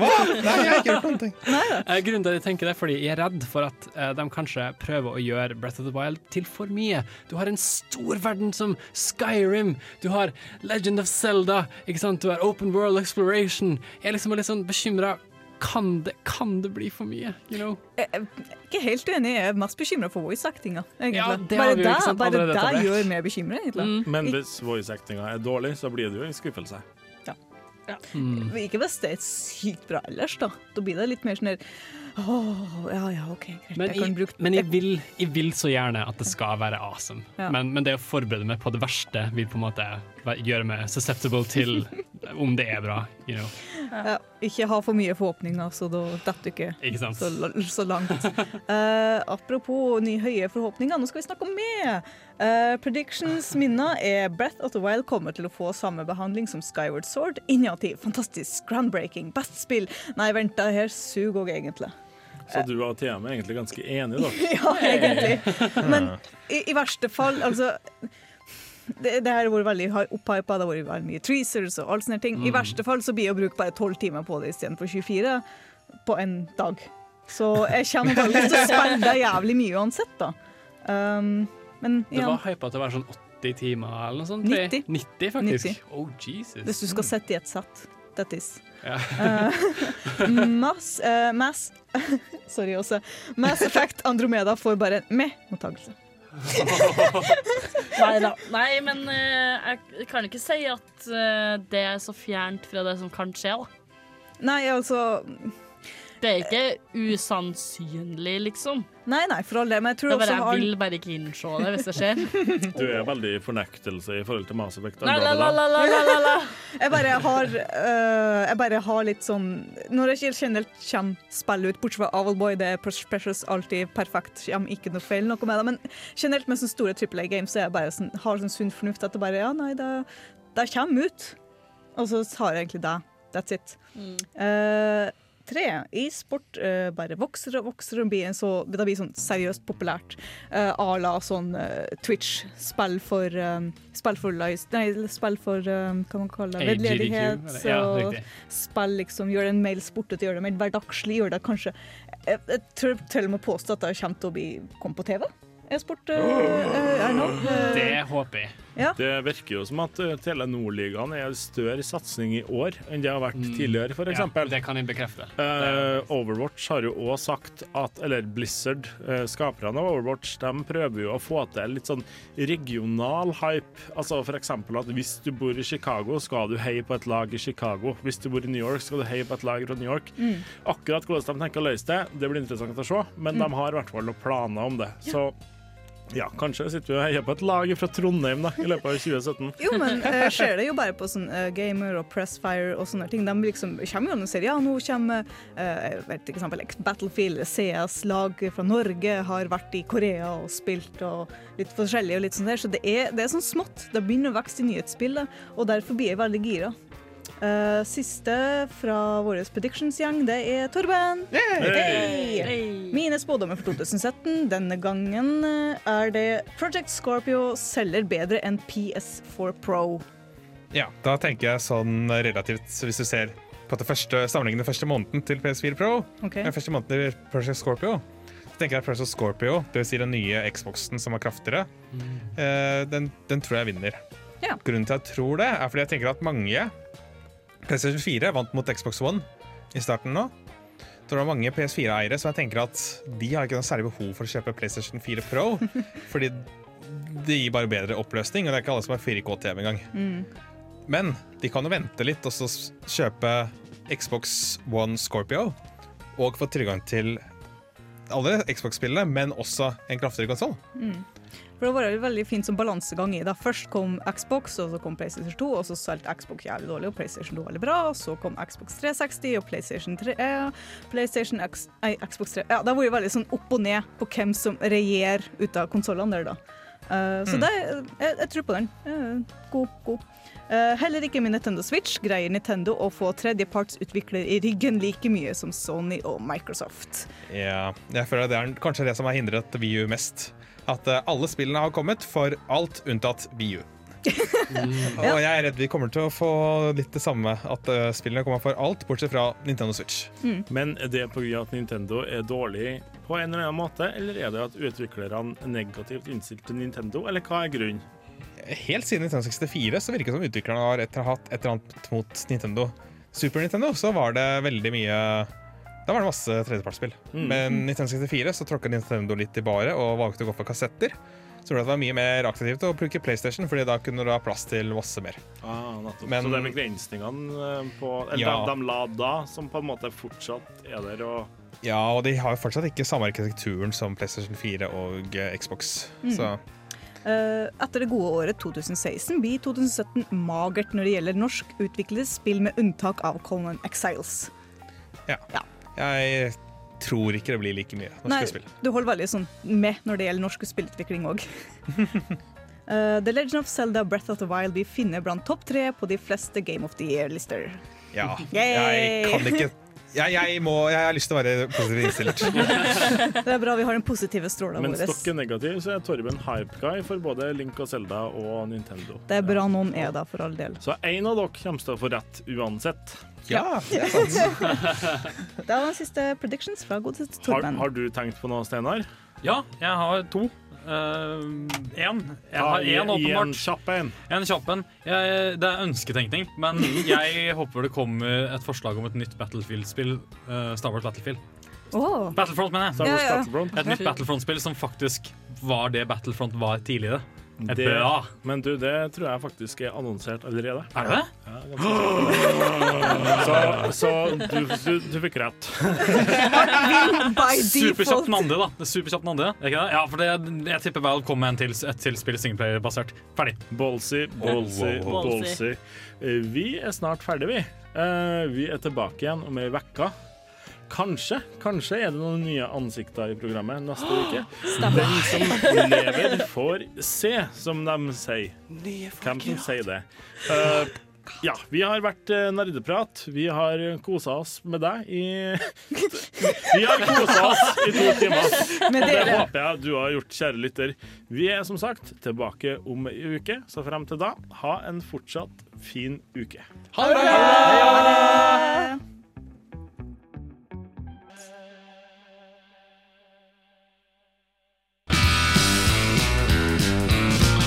Hva? Nei, jeg har ikke gjort noen ting. Uh, grunnen til at jeg tenker det, er fordi jeg er redd for at eh, de kanskje prøver å gjøre Breath of the Wild til for mye. Du har en stor verden som Skyrim, du har Legend of Zelda, ikke sant? du har Open World Exploration. Jeg er liksom litt sånn bekymra. Kan det, kan det bli for mye? You know? Jeg er ikke helt uenig, jeg er mest bekymra for voice-actinga. Ja, bare det, der, bare etablert. gjør meg bekymra, egentlig. Men hvis voice-actinga er dårlig, så blir det jo en skuffelse. Mm. Ikke hvis det er sykt bra ellers, da. Da blir det litt mer sånn der Åh, ja ja, OK, greit. Men, jeg jeg, men jeg, vil, jeg vil så gjerne at det skal være awesome. Ja. Men, men det å forberede meg på det verste vil på en måte gjøre meg susceptible til om det er bra. You know. ja, Ikke ha for mye forhåpninger, så da detter du ikke, Ikke sant? Så, så langt. Uh, apropos nye høye forhåpninger, nå skal vi snakke om mer! Uh, predictions minner er Breath of the Wild kommer til å få samme behandling som Skyward Sword. Innovativ, fantastisk, groundbreaking, best spill. Nei, vent, det her suger òg, egentlig. Så du og TM er egentlig ganske enige, da. Ja, egentlig. Men i, i verste fall, altså det, det her har vært veldig opphypa, det har vært veldig mye treasers og alt sånne ting. I Mm. verste fall så blir det å bruke bare 12 timer på det istedenfor 24 på en dag. Så jeg kommer til å spille jævlig mye uansett, da. Um, men Det var hypa til å være sånn 80 timer eller noe sånt. 90. 90 faktisk. 90. Oh, Jesus. hvis du skal sette i et sett. That is. Ja. uh, Mass, uh, Mass Sorry også. Mass Effect Andromeda får bare en meh-mottakelse. Nei da. Nei, men uh, jeg kan ikke si at uh, det er så fjernt fra det som kan skje, da. Nei, altså Det er ikke usannsynlig, liksom. Nei, nei, for all det. Men jeg tror Det bare, også har jeg vil bare ikke innse det hvis det skjer. Du er veldig i fornektelse i forhold til Mass Effect. La, la, la, la, la, la, la, la. Jeg bare har uh, Jeg bare har litt sånn Når jeg ikke generelt kommer spill ut, bortsett fra Ovalboy, det er Precious alltid perfekt, kommer ikke noe feil noe med det, men generelt med sånne store Triple A-games så er jeg bare sånn, har sånn sunn fornuft at det bare Ja, nei, det, det kommer ut. Og så har jeg egentlig det. That's it. Eh, tre. E-sport uh, bare vokser og vokser og blir en så, det blir sånn seriøst populært. Uh, à la sånn uh, Twitch. Spill for um, Spill for lies, Nei, spill for um, hva man kaller det? Vedledighet. Ja, og spill liksom, gjør en mail sportete, gjør det mer hverdagslig. Gjør det kanskje Jeg, jeg tror til og med påstå at det kommer til å bli komme på TV. E-sport uh, er nå. Eh, Det håper jeg. Ja. Det virker jo som at uh, Telenor-ligaen er en større satsing i år enn det har vært tidligere, f.eks. Mm. Ja, det kan jeg bekrefte. Uh, Overwatch har jo òg sagt at Eller Blizzard, uh, skaperne av Overwatch, de prøver jo å få til litt sånn regional hype. Altså f.eks. at hvis du bor i Chicago, skal du heie på et lag i Chicago. Hvis du bor i New York, skal du heie på et lag fra New York. Mm. Akkurat hvordan de tenker å løse det, det blir interessant å se, men Mm. de har i hvert fall noen planer om det. Så ja, kanskje sitter vi og heier på et lag fra Trondheim da, i løpet av 2017. Jo, men uh, skjer det jo bare på sånn uh, Gamer og Pressfire og sånne ting. De liksom kommer jo og sier ja, nå kommer uh, vet eksempel, Battlefield, CS-lag fra Norge har vært i Korea og spilt og litt forskjellig og litt sånn der. Så det er, det er sånn smått. Det begynner å vokse i nyhetsbildet, og derfor blir jeg veldig gira. Eh, siste fra vår predictions-gjeng, det er Torben. Hei! Mine spådommer for 2017 denne gangen eh, er det Project Scorpio selger bedre enn PS4 Pro. Ja, da tenker jeg sånn relativt Hvis du ser på det første, sammenligner første måneden til PS4 Pro okay. den første måneden til Project Scorpio, så tenker jeg at Project Scorpio, det vil si den nye Xboxen som er kraftigere, eh, den, den tror jeg vinner. Ja. Grunnen til at jeg tror det, er fordi jeg tenker at mange PlayStation 4 vant mot Xbox One i starten nå. Så det er mange PS4-eiere som jeg tenker at de har ikke noe særlig behov for å kjøpe PlayStation 4 Pro, fordi det gir bare bedre oppløsning, og det er ikke alle som har 4K-TV engang. Mm. Men de kan jo vente litt og så kjøpe Xbox One Scorpio og få tilgang til alle Xbox-spillene, men også en kraftigere konsoll. Mm. For det var veldig fint som balansegang i. det. først kom Xbox, og så kom PlayStation 2, og så solgte Xbox jævlig dårlig, og PlayStation 2 veldig bra. Og så kom Xbox 360 og PlayStation 3, eh, PlayStation X, nei, Xbox 3 Ja, det har vært veldig sånn opp og ned på hvem som regjerer ut av konsollene der, da. Så Mm. det, jeg, jeg tror på den. Uh, god, god. Eh, heller ikke med Nintendo Switch greier Nintendo å få tredjepartsutvikler i ryggen like mye som Sony og Microsoft. Ja, jeg føler det er kanskje det som har hindret VU mest. At eh, alle spillene har kommet for alt unntatt VU. Og jeg er redd vi kommer til å få litt det samme. At eh, spillene kommer for alt, bortsett fra Nintendo Switch. Men er det pga. at Nintendo er dårlig på en eller annen måte, eller er det at utviklerne er negativt innstilt til Nintendo, eller hva er grunnen? Helt siden 1964 så virker det som utviklerne har etter, hatt et eller annet mot Nintendo. Super Nintendo så var det veldig mye Da var det masse tredjepartsspill. Mm. Men 1964 så tråkka Nintendo litt i baret og valgte å gå for kassetter. Så det var mye mer aktivt å bruke PlayStation, Fordi da kunne du ha plass til masse mer. Ah. Men- Så det er begrensningene eh, på Eller Ja. de, de la da, som på en måte fortsatt er der og Ja, og de har jo fortsatt ikke samme arkitekturen som PlayStation 4 og eh, Xbox. Mm. Så Eh, etter det gode året 2016 blir 2017 magert når det gjelder norsk utviklede spill, med unntak av Conan Exiles. ja. Jeg tror ikke det blir like mye norske Nei, spill. du holder veldig sånn med når det gjelder norsk spillutvikling òg. The Legend of Zelda Breath of the Wild vi finner blant topp tre på de fleste Game of the Year-lister. Ja. Yay! Jeg kan ikke jeg, jeg, må, jeg har lyst til å være positivt innstilt. Det er bra vi har den positive stråla vår. Men stokken negativ, så er Torben hype-guy for både Link og Zelda og Nintendo. Det er bra noen er da, for all del. Så en av dere kommer til å få rett uansett. Ja, det er sant. Det var den siste predictions fra godeste Har, Torben. har du tenkt på noe, Steinar? Ja, jeg har to. Én. jeg har én, en åpenbart. kjapp en. En kjapp en. Det er ønsketenkning, men jeg håper det kommer et forslag om et nytt Battlefield-spill. Uh, Star Wars Battlefield. Oh. Battlefront, mener jeg. Ja, ja. Et nytt Battlefront-spill som faktisk var det Battlefront var tidligere. Et Det- bra. Men du, det tror jeg faktisk er annonsert allerede. Er det? Ja, så så du, du, du fikk rett. Superkjapt den andre, da. Er Superkjapt den andre, ikke det? Ja, for det, jeg tipper Valve kommer med en til, et til spill singleplayer-basert. Ferdig. Ballsy, ballsy, wow, wow. ballsy. Eh, Vi er snart ferdige, vi. Eh, Vi er tilbake igjen om ei uke. Kanskje, kanskje er det noen nye ansikter i programmet neste uke. Den som lever, får se, som de sier. Hvem som sier det? Uh, ja, vi har vært eh, nerdeprat. Vi har kosa oss med deg i Vi har kosa oss i to timer. Det håper jeg du har gjort, kjære lytter. Vi er som sagt tilbake om ei uke, så frem til da, ha en fortsatt fin uke. Ha det bra!